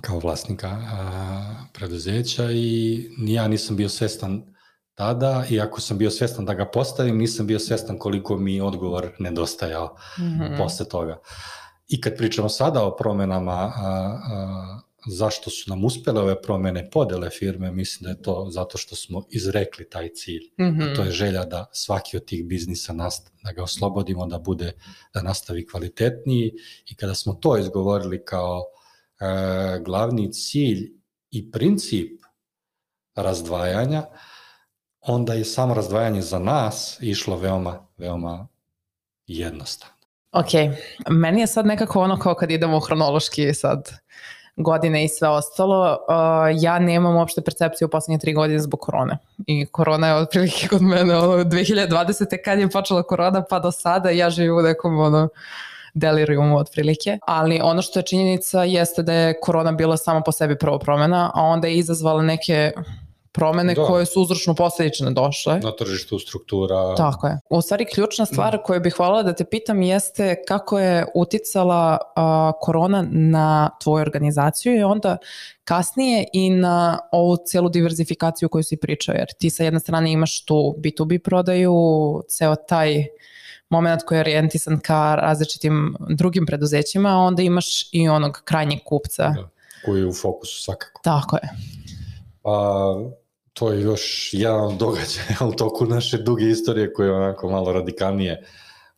kao vlasnika a, preduzeća i ja nisam bio svestan tada, iako sam bio svestan da ga postavim, nisam bio svestan koliko mi odgovor nedostajao mm -hmm. posle toga. I kad pričamo sada o promenama a, a, zašto su nam uspele ove promene podele firme, mislim da je to zato što smo izrekli taj cilj. Mm -hmm. A to je želja da svaki od tih biznisa nast, da ga oslobodimo, da bude, da nastavi kvalitetniji i kada smo to izgovorili kao e, glavni cilj i princip razdvajanja, onda je samo razdvajanje za nas išlo veoma, veoma jednostavno. Ok, meni je sad nekako ono kao kad idemo hronološki sad godine i sve ostalo, uh, ja nemam uopšte percepciju u poslednje tri godine zbog korone. I korona je otprilike kod mene ono, 2020. kad je počela korona pa do sada ja živim u nekom ono, deliriumu otprilike. Ali ono što je činjenica jeste da je korona bila sama po sebi prvo promena, a onda je izazvala neke promene da. koje su uzročno posledične došle. Na tržištu struktura. Tako je. U stvari ključna stvar koju bih hvala da te pitam jeste kako je uticala uh, korona na tvoju organizaciju i onda kasnije i na ovu celu diverzifikaciju koju si pričao, jer ti sa jedne strane imaš tu B2B prodaju, ceo taj moment koji je orijentisan ka različitim drugim preduzećima, a onda imaš i onog krajnjeg kupca. Da, koji je u fokusu svakako. Tako je. Pa, to je još jedan događaj u toku naše duge istorije koji je onako malo radikalnije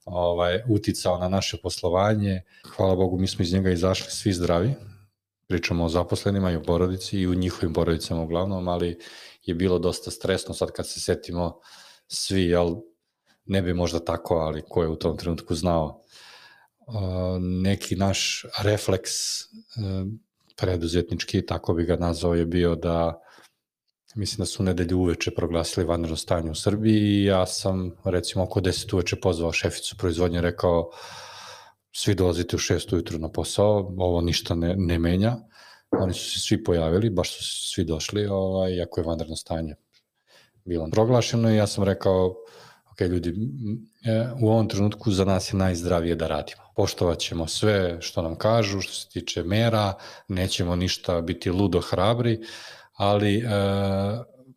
ovaj, uticao na naše poslovanje. Hvala Bogu, mi smo iz njega izašli svi zdravi. Pričamo o zaposlenima i o porodici i u njihovim porodicama uglavnom, ali je bilo dosta stresno sad kad se setimo svi, jel, ne bi možda tako, ali ko je u tom trenutku znao. neki naš refleks preduzetnički, tako bi ga nazvao, je bio da mislim da su nedelju uveče proglasili vanredno stanje u Srbiji i ja sam recimo oko 10 uveče pozvao šeficu proizvodnje rekao svi dolazite u 6 ujutru na posao, ovo ništa ne, ne menja. Oni su se svi pojavili, baš su svi došli, ovaj, iako je vanredno stanje bilo proglašeno i ja sam rekao, ok ljudi, e, u ovom trenutku za nas je najzdravije da radimo. Poštovat ćemo sve što nam kažu, što se tiče mera, nećemo ništa biti ludo hrabri, ali e,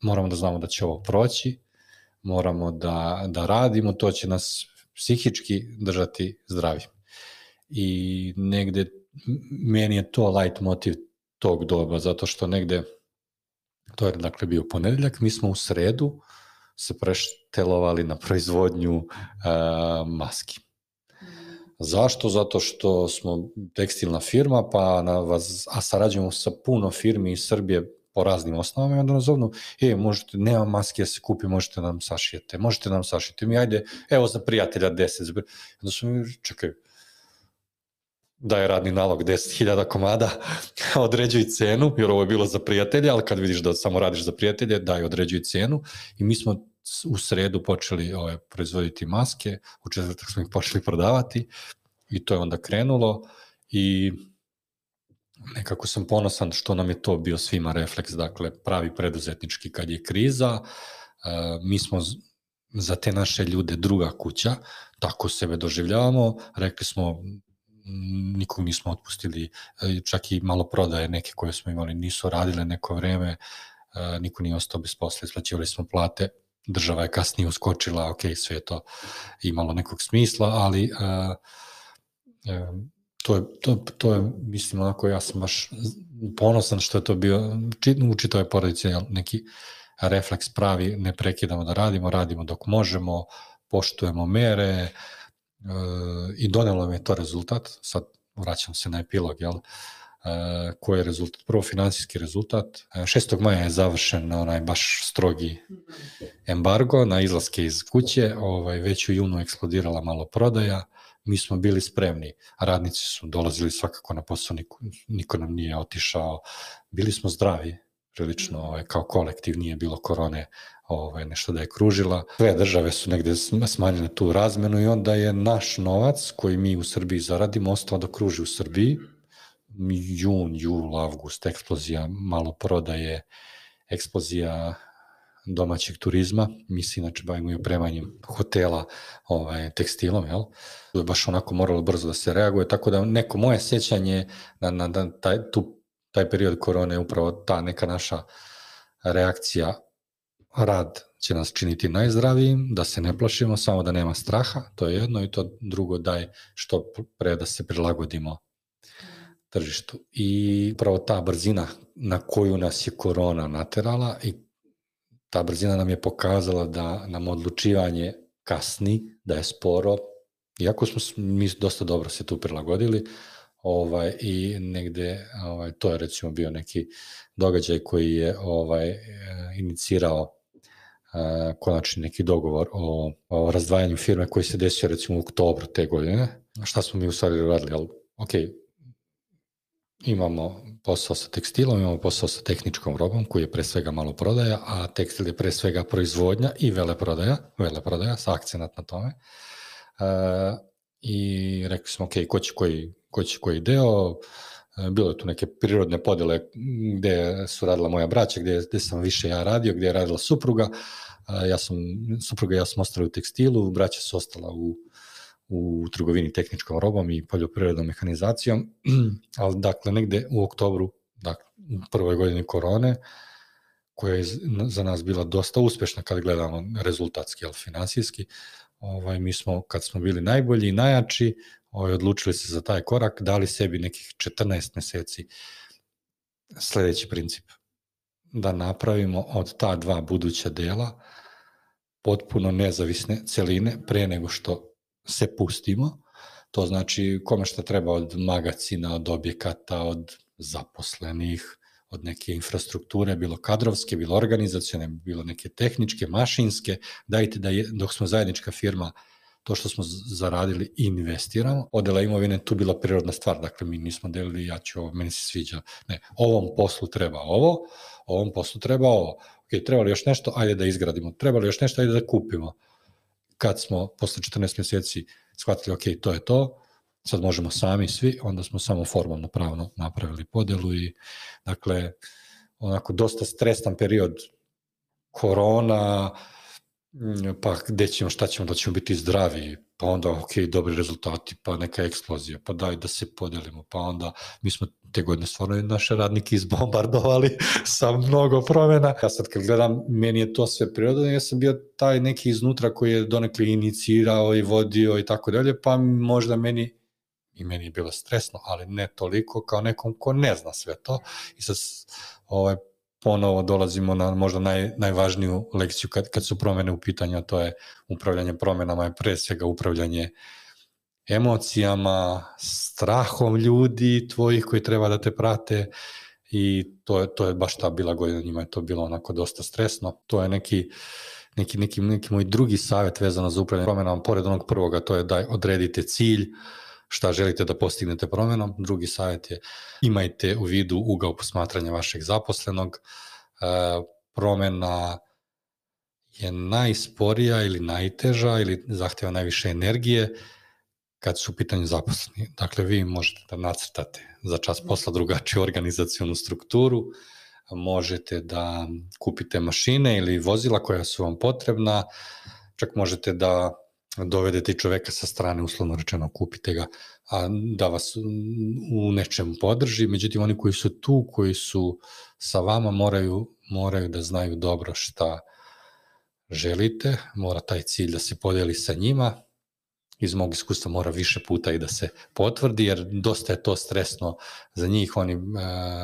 moramo da znamo da će ovo proći, moramo da, da radimo, to će nas psihički držati zdravi. I negde, meni je to light motiv tog doba, zato što negde, to je dakle bio ponedeljak, mi smo u sredu se preštelovali na proizvodnju uh, maski. Zašto? Zato što smo tekstilna firma, pa na vas, a sarađujemo sa puno firmi iz Srbije po raznim osnovama i onda nas zovnu, e, možete, nema maske da se kupi, možete nam sašijete, možete nam sašijete, mi ajde, evo za prijatelja 10, za... onda su mi, čekaj, daje radni nalog 10.000 komada, određuj cenu, jer ovo je bilo za prijatelja, ali kad vidiš da samo radiš za prijatelje, daj određuj cenu. I mi smo u sredu počeli ove, ovaj, proizvoditi maske, u četvrtak smo ih počeli prodavati i to je onda krenulo i nekako sam ponosan što nam je to bio svima refleks, dakle pravi preduzetnički kad je kriza, e, mi smo za te naše ljude druga kuća, tako sebe doživljavamo, rekli smo nikog nismo otpustili, e, čak i malo prodaje neke koje smo imali nisu radile neko vreme, e, niko nije ostao bez posla, isplaćivali smo plate, država je kasnije uskočila, ok, sve je to imalo nekog smisla, ali uh, to je, to, to je, mislim, onako, ja sam baš ponosan što je to bio, u čitoj porodici neki refleks pravi, ne prekidamo da radimo, radimo dok možemo, poštujemo mere e, i donelo mi je to rezultat, sad vraćam se na epilog, jel, e, koji je rezultat? Prvo finansijski rezultat. 6. maja je završen onaj baš strogi embargo na izlaske iz kuće, ovaj, već u junu eksplodirala malo prodaja, mi smo bili spremni, radnici su dolazili svakako na posao, niko, niko nam nije otišao, bili smo zdravi, prilično mhm. ovaj, kao kolektiv nije bilo korone ovaj, nešto da je kružila. Sve države su negde smanjene tu razmenu i onda je naš novac koji mi u Srbiji zaradimo ostao da kruži u Srbiji. jun, jul, avgust, eksplozija malo prodaje, eksplozija domaćeg turizma, mi se inače bavimo i opremanjem hotela ovaj, tekstilom, jel? To je baš onako moralo brzo da se reaguje, tako da neko moje sećanje na, na, na taj, tu, taj period korone upravo ta neka naša reakcija, rad će nas činiti najzdravijim, da se ne plašimo, samo da nema straha, to je jedno, i to drugo daj što pre da se prilagodimo tržištu. I pravo ta brzina na koju nas je korona naterala i ta brzina nam je pokazala da nam odlučivanje kasni, da je sporo, iako smo mi dosta dobro se tu prilagodili, ovaj i negde ovaj to je recimo bio neki događaj koji je ovaj e, inicirao uh, konačni neki dogovor o, o razdvajanju firme koji se desio recimo u oktobru te godine. Šta smo mi u stvari radili? Ali, ok, imamo posao sa tekstilom, imamo posao sa tehničkom robom koji je pre svega malo prodaja, a tekstil je pre svega proizvodnja i veleprodaja, veleprodaja sa akcenat na tome. Uh, I rekli smo, ok, ko će koji, ko će koji deo, e, bilo je tu neke prirodne podele gde su radila moja braća, gde, gde sam više ja radio, gde je radila supruga, ja sam, supruga ja sam ostali u tekstilu, braća su ostala u u trgovini tehničkom robom i poljoprivrednom mehanizacijom, ali dakle negde u oktobru, dakle, u prvoj godini korone, koja je za nas bila dosta uspešna kad gledamo rezultatski, ali finansijski, ovaj, mi smo, kad smo bili najbolji i najjači, ovaj, odlučili se za taj korak, dali sebi nekih 14 meseci sledeći princip, da napravimo od ta dva buduća dela potpuno nezavisne celine pre nego što se pustimo, to znači kome šta treba od magacina, od objekata, od zaposlenih, od neke infrastrukture, bilo kadrovske, bilo organizacione, bilo neke tehničke, mašinske, dajte da je, dok smo zajednička firma, to što smo zaradili investiramo. Odela imovine tu bila prirodna stvar, dakle mi nismo delili ja ću ovo, meni se sviđa. Ne, ovom poslu treba ovo, ovom poslu treba ovo. Ok, treba li još nešto, ajde da izgradimo. Treba li još nešto, ajde da kupimo kad smo posle 14 meseci shvatili, ok, to je to, sad možemo sami svi, onda smo samo formalno pravno napravili podelu i dakle, onako dosta stresan period korona, pa gde ćemo, šta ćemo, da ćemo biti zdravi, pa onda, ok, dobri rezultati, pa neka eksplozija, pa daj da se podelimo, pa onda mi smo te godine stvarno naše radnike izbombardovali sa mnogo promena. Ja sad kad gledam, meni je to sve prirodno, ja sam bio taj neki iznutra koji je donekli inicirao i vodio i tako dalje, pa možda meni i meni je bilo stresno, ali ne toliko kao nekom ko ne zna sve to i sad ovaj, ponovo dolazimo na možda naj, najvažniju lekciju kad, kad su promene u pitanju, to je upravljanje promenama, je pre svega upravljanje emocijama, strahom ljudi tvojih koji treba da te prate i to je, to je baš ta bila godina, njima je to bilo onako dosta stresno. To je neki, neki, neki, neki moj drugi savet vezano za upravljanje promenama, pored onog prvoga, to je da odredite cilj, šta želite da postignete promenom. Drugi savjet je imajte u vidu ugao posmatranja vašeg zaposlenog. E, promena je najsporija ili najteža ili zahteva najviše energije kad su u pitanju zaposleni. Dakle, vi možete da nacrtate za čas posla drugačiju organizacionu strukturu, možete da kupite mašine ili vozila koja su vam potrebna, čak možete da dovedete čoveka sa strane, uslovno rečeno, kupite ga, a da vas u nečemu podrži, međutim oni koji su tu, koji su sa vama moraju, moraju da znaju dobro šta želite, mora taj cilj da se podeli sa njima, iz mog iskustva mora više puta i da se potvrdi, jer dosta je to stresno za njih, oni e,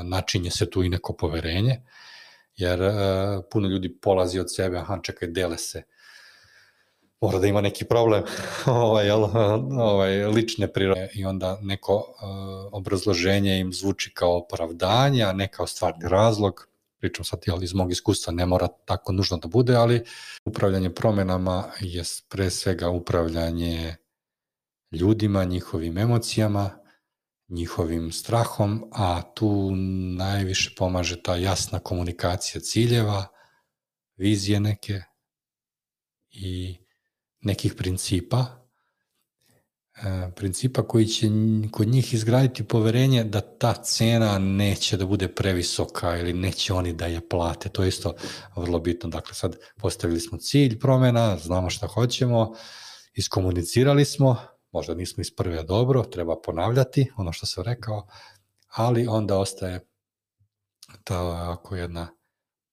načinje se tu i neko poverenje, jer e, puno ljudi polazi od sebe, aha, čekaj, dele se, mora da ima neki problem ovaj, ovaj, lične prirode i onda neko uh, obrazloženje im zvuči kao opravdanje, a ne kao stvarni razlog. Pričam sad jel, iz mog iskustva, ne mora tako nužno da bude, ali upravljanje promenama je pre svega upravljanje ljudima, njihovim emocijama, njihovim strahom, a tu najviše pomaže ta jasna komunikacija ciljeva, vizije neke i nekih principa principa koji će kod njih izgraditi poverenje da ta cena neće da bude previsoka ili neće oni da je plate. To je isto vrlo bitno. Dakle, sad postavili smo cilj promena, znamo šta hoćemo, iskomunicirali smo, možda nismo iz prve dobro, treba ponavljati ono što sam rekao, ali onda ostaje ta ako jedna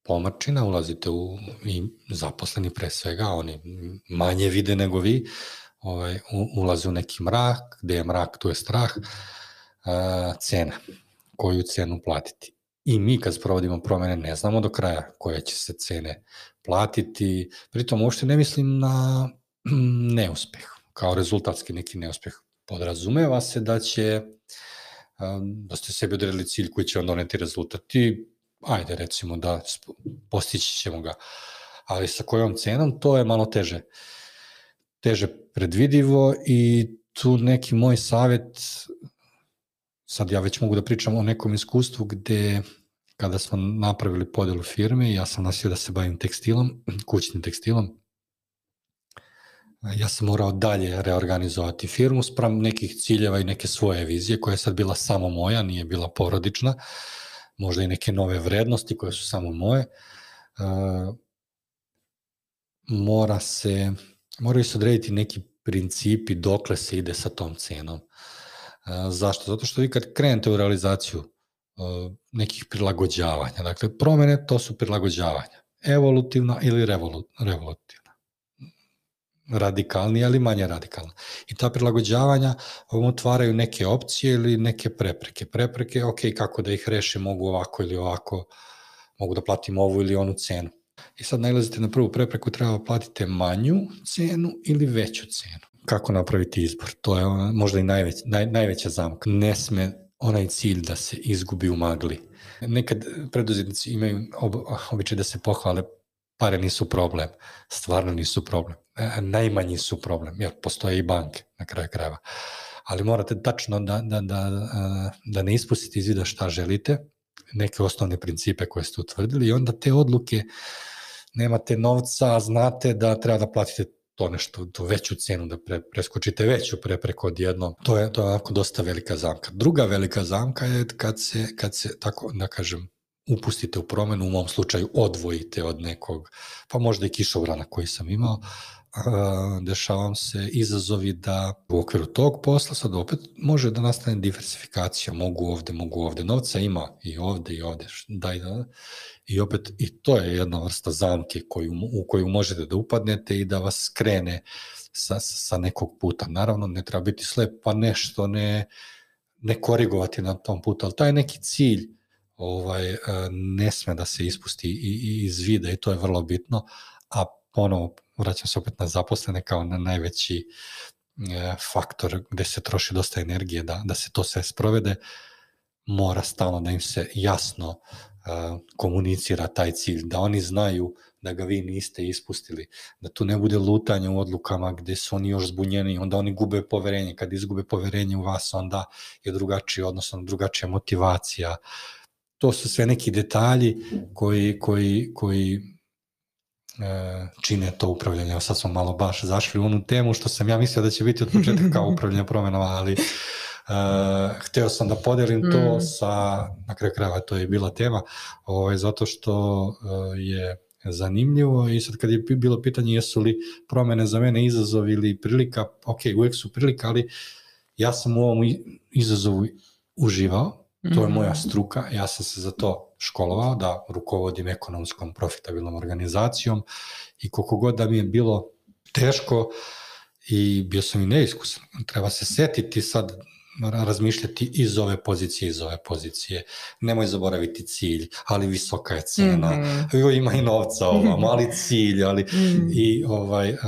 pomačina, ulazite u i zaposleni pre svega, oni manje vide nego vi, ovaj, ulaze u neki mrak, gde je mrak, tu je strah, a, cena, koju cenu platiti. I mi kad sprovodimo promene ne znamo do kraja koje će se cene platiti, pritom uopšte ne mislim na neuspeh, kao rezultatski neki neuspeh. Podrazumeva se da će da ste sebi odredili cilj koji će vam doneti rezultat i ajde recimo da postići ćemo ga, ali sa kojom cenom to je malo teže teže predvidivo i tu neki moj savet sad ja već mogu da pričam o nekom iskustvu gde kada smo napravili podelu firme, ja sam nasio da se bavim tekstilom, kućnim tekstilom, ja sam morao dalje reorganizovati firmu sprem nekih ciljeva i neke svoje vizije koja je sad bila samo moja, nije bila porodična, možda i neke nove vrednosti koje su samo moje. Uh, mora se, moraju se odrediti neki principi dokle se ide sa tom cenom. Uh, zašto? Zato što vi kad krenete u realizaciju uh, nekih prilagođavanja, dakle promene to su prilagođavanja, evolutivna ili revolutivna radikalni, ali manje radikalna. I ta prilagođavanja vam otvaraju neke opcije ili neke prepreke. Prepreke, ok, kako da ih rešim, mogu ovako ili ovako, mogu da platim ovu ili onu cenu. I sad najlazite na prvu prepreku, treba platite manju cenu ili veću cenu. Kako napraviti izbor? To je možda i najveć, naj, najveća zamka. Ne sme onaj cilj da se izgubi u magli. Nekad preduzetnici imaju ob, običaj da se pohvale pare nisu problem, stvarno nisu problem. E, najmanji su problem, jer postoje i banke na kraju krajeva. Ali morate tačno da, da, da, e, da ne ispustite iz vida šta želite, neke osnovne principe koje ste utvrdili i onda te odluke nemate novca, znate da treba da platite to nešto, tu veću cenu, da pre, preskočite veću prepreku odjednom. To je, to je onako dosta velika zamka. Druga velika zamka je kad se, kad se tako da kažem, upustite u promenu, u mom slučaju odvojite od nekog, pa možda i kišovrana koji sam imao, dešavam se izazovi da u okviru tog posla sad opet može da nastane diversifikacija, mogu ovde, mogu ovde, novca ima i ovde i ovde, daj da, i opet i to je jedna vrsta zamke koju, u koju možete da upadnete i da vas skrene sa, sa nekog puta. Naravno, ne treba biti slep, pa nešto ne, ne korigovati na tom putu, ali taj neki cilj ovaj, ne sme da se ispusti iz vida i to je vrlo bitno, a ponovo vraćam se opet na zaposlene kao na najveći e, faktor gde se troši dosta energije da, da se to sve sprovede, mora stalno da im se jasno uh, komunicira taj cilj, da oni znaju da ga vi niste ispustili, da tu ne bude lutanja u odlukama gde su oni još zbunjeni, onda oni gube poverenje, kad izgube poverenje u vas, onda je drugačiji, odnosno drugačija motivacija, to su sve neki detalji koji, koji, koji e, čine to upravljanje. Evo sad smo malo baš zašli u onu temu što sam ja mislio da će biti od početka kao upravljanje promenama, ali e, hteo sam da podelim to mm. sa, na kraju krajeva to je bila tema, ovaj, zato što e, je zanimljivo i sad kad je bilo pitanje jesu li promene za mene izazov ili prilika, ok, uvek su prilika, ali ja sam u ovom izazovu uživao, To je moja mhm. struka, ja sam se za to školovao, da rukovodim ekonomskom profitabilnom organizacijom i koliko god da mi je bilo teško i bio sam i neiskusan. Treba se setiti sad razmišljati iz ove pozicije, iz ove pozicije. Nemoj zaboraviti cilj, ali visoka je cena. Mm -hmm. Ima i novca ovo, mali cilj, ali mm. i ovaj uh,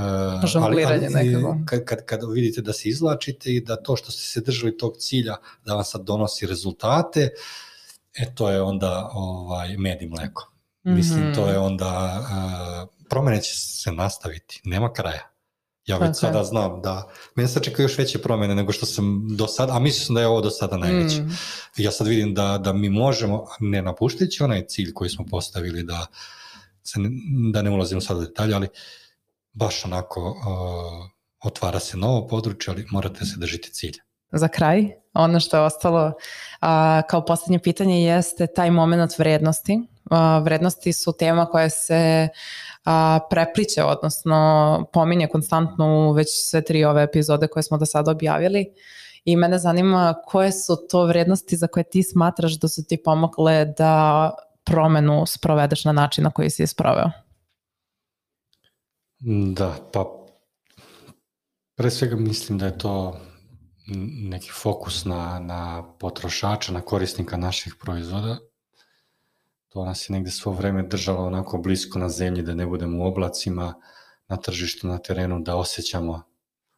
ali, ali kad, kad, kad vidite da se izlačite i da to što ste se držali tog cilja da vam sad donosi rezultate, e to je onda ovaj med i mleko. Mm -hmm. Mislim to je onda uh, promene će se nastaviti, nema kraja. Ja već sada znam da mene sad čekaju još veće promene nego što sam do sada, a mislim da je ovo do sada najveće. Mm. Ja sad vidim da, da mi možemo, ne napuštajući onaj cilj koji smo postavili da, se ne, da ne ulazimo sada u detalje, ali baš onako uh, otvara se novo područje, ali morate se držiti cilja. Za kraj, ono što je ostalo a, kao poslednje pitanje jeste taj moment vrednosti. A, vrednosti su tema koja se a, prepliče, odnosno pominje konstantno u već sve tri ove epizode koje smo do sada objavili. I mene zanima koje su to vrednosti za koje ti smatraš da su ti pomogle da promenu sprovedeš na način na koji si je sproveo? Da, pa pre svega mislim da je to neki fokus na, na potrošača, na korisnika naših proizvoda. To nas je negde svo vreme držalo onako blisko na zemlji, da ne budemo u oblacima, na tržištu, na terenu, da osjećamo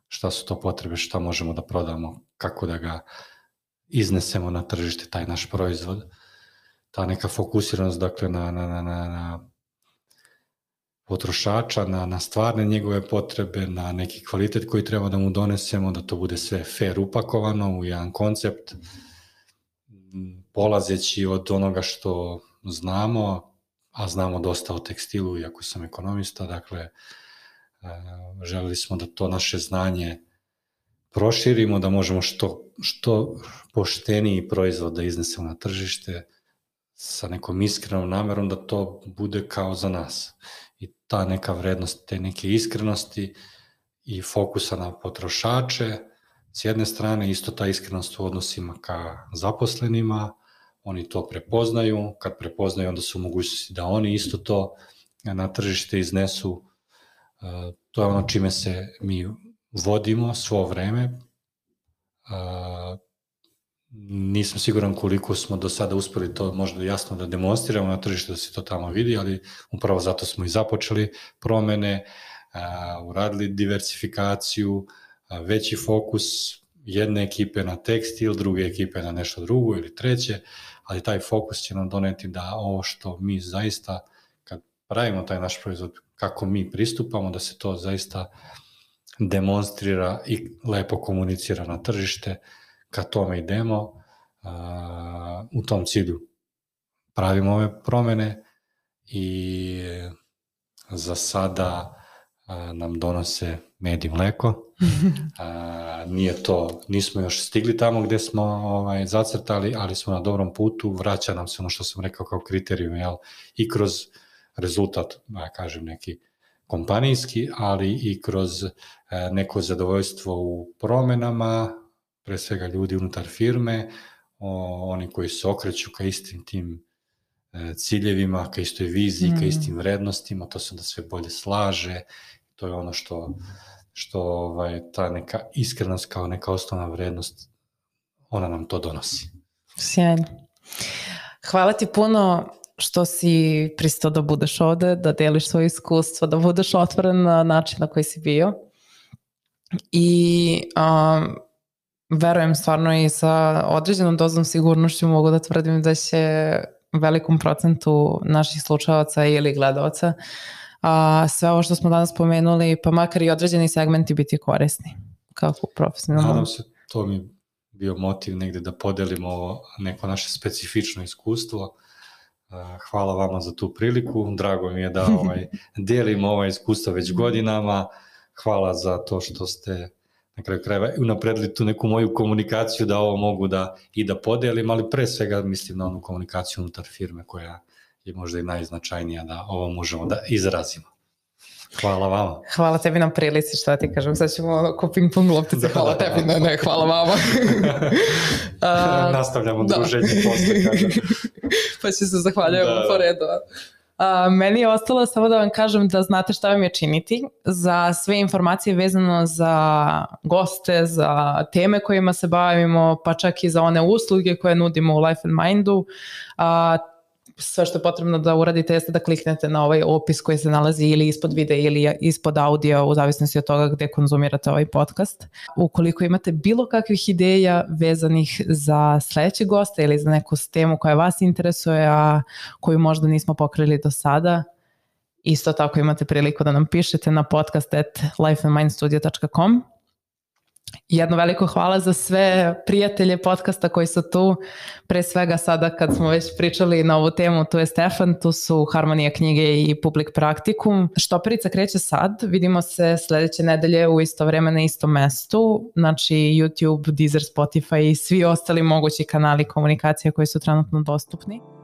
šta su to potrebe, šta možemo da prodamo, kako da ga iznesemo na tržište, taj naš proizvod. Ta neka fokusiranost, dakle, na, na, na, na, na potrošača, na, na stvarne njegove potrebe, na neki kvalitet koji treba da mu donesemo, da to bude sve fair upakovano u jedan koncept, polazeći od onoga što znamo, a znamo dosta o tekstilu, iako sam ekonomista, dakle, e, želeli smo da to naše znanje proširimo, da možemo što, što pošteniji proizvod da iznesemo na tržište sa nekom iskrenom namerom da to bude kao za nas i ta neka vrednost, te neke iskrenosti i fokusa na potrošače, s jedne strane isto ta iskrenost u odnosima ka zaposlenima, oni to prepoznaju, kad prepoznaju onda su mogućnosti da oni isto to na tržište iznesu, e, to je ono čime se mi vodimo svo vreme, e, nisam siguran koliko smo do sada uspeli to možda jasno da demonstriramo na tržištu da se to tamo vidi, ali upravo zato smo i započeli promene, uradili diversifikaciju, veći fokus jedne ekipe na tekstil, druge ekipe na nešto drugo ili treće, ali taj fokus će nam doneti da ovo što mi zaista, kad pravimo taj naš proizvod, kako mi pristupamo, da se to zaista demonstrira i lepo komunicira na tržište, ka tome idemo, u tom cilju pravimo ove promene i za sada nam donose med i mleko. A, nije to, nismo još stigli tamo gde smo ovaj, zacrtali, ali smo na dobrom putu, vraća nam se ono što sam rekao kao kriterijum, jel? i kroz rezultat, da kažem, neki kompanijski, ali i kroz e, neko zadovoljstvo u promenama, pre svega ljudi unutar firme, o, oni koji se okreću ka istim tim e, ciljevima, ka istoj viziji, mm. ka istim vrednostima, to se da sve bolje slaže, to je ono što, što ovaj, ta neka iskrenost kao neka osnovna vrednost, ona nam to donosi. Sjajno. Hvala ti puno što si pristao da budeš ovde, da deliš svoje iskustvo, da budeš otvoren na način na koji si bio. I um, verujem stvarno i sa određenom dozom sigurnošću mogu da tvrdim da će velikom procentu naših slučavaca ili gledalaca a, sve ovo što smo danas pomenuli, pa makar i određeni segmenti biti korisni kako profesionalno. Nadam se, to mi bio motiv negde da podelimo neko naše specifično iskustvo. Hvala vama za tu priliku, drago mi je da ovaj, delimo ovaj iskustvo već godinama. Hvala za to što ste na kraju krajeva unapredili tu neku moju komunikaciju da ovo mogu da i da podelim, ali pre svega mislim na onu komunikaciju unutar firme koja je možda i najznačajnija da ovo možemo da izrazimo. Hvala vama. Hvala tebi na prilici, šta ti kažem. Sad ćemo ono ko ping pong loptice. Hvala da, tebi, ne, ne, hvala vama. uh, Nastavljamo da. druženje posle, kažem. pa će se zahvaljujemo da. po redu. A, meni je ostalo samo da vam kažem da znate šta vam je činiti. Za sve informacije vezano za goste, za teme kojima se bavimo, pa čak i za one usluge koje nudimo u Life and Mindu, a, sve što je potrebno da uradite jeste da kliknete na ovaj opis koji se nalazi ili ispod videa ili ispod audio u zavisnosti od toga gde konzumirate ovaj podcast. Ukoliko imate bilo kakvih ideja vezanih za sledeće goste ili za neku temu koja vas interesuje, a koju možda nismo pokrili do sada, isto tako imate priliku da nam pišete na podcast at lifeandmindstudio.com Jedno veliko hvala za sve prijatelje podcasta koji su tu. Pre svega sada kad smo već pričali na ovu temu, tu je Stefan, tu su Harmonija knjige i Public Praktikum. Štoperica kreće sad, vidimo se sledeće nedelje u isto vreme na istom mestu, znači YouTube, Deezer, Spotify i svi ostali mogući kanali komunikacije koji su trenutno dostupni.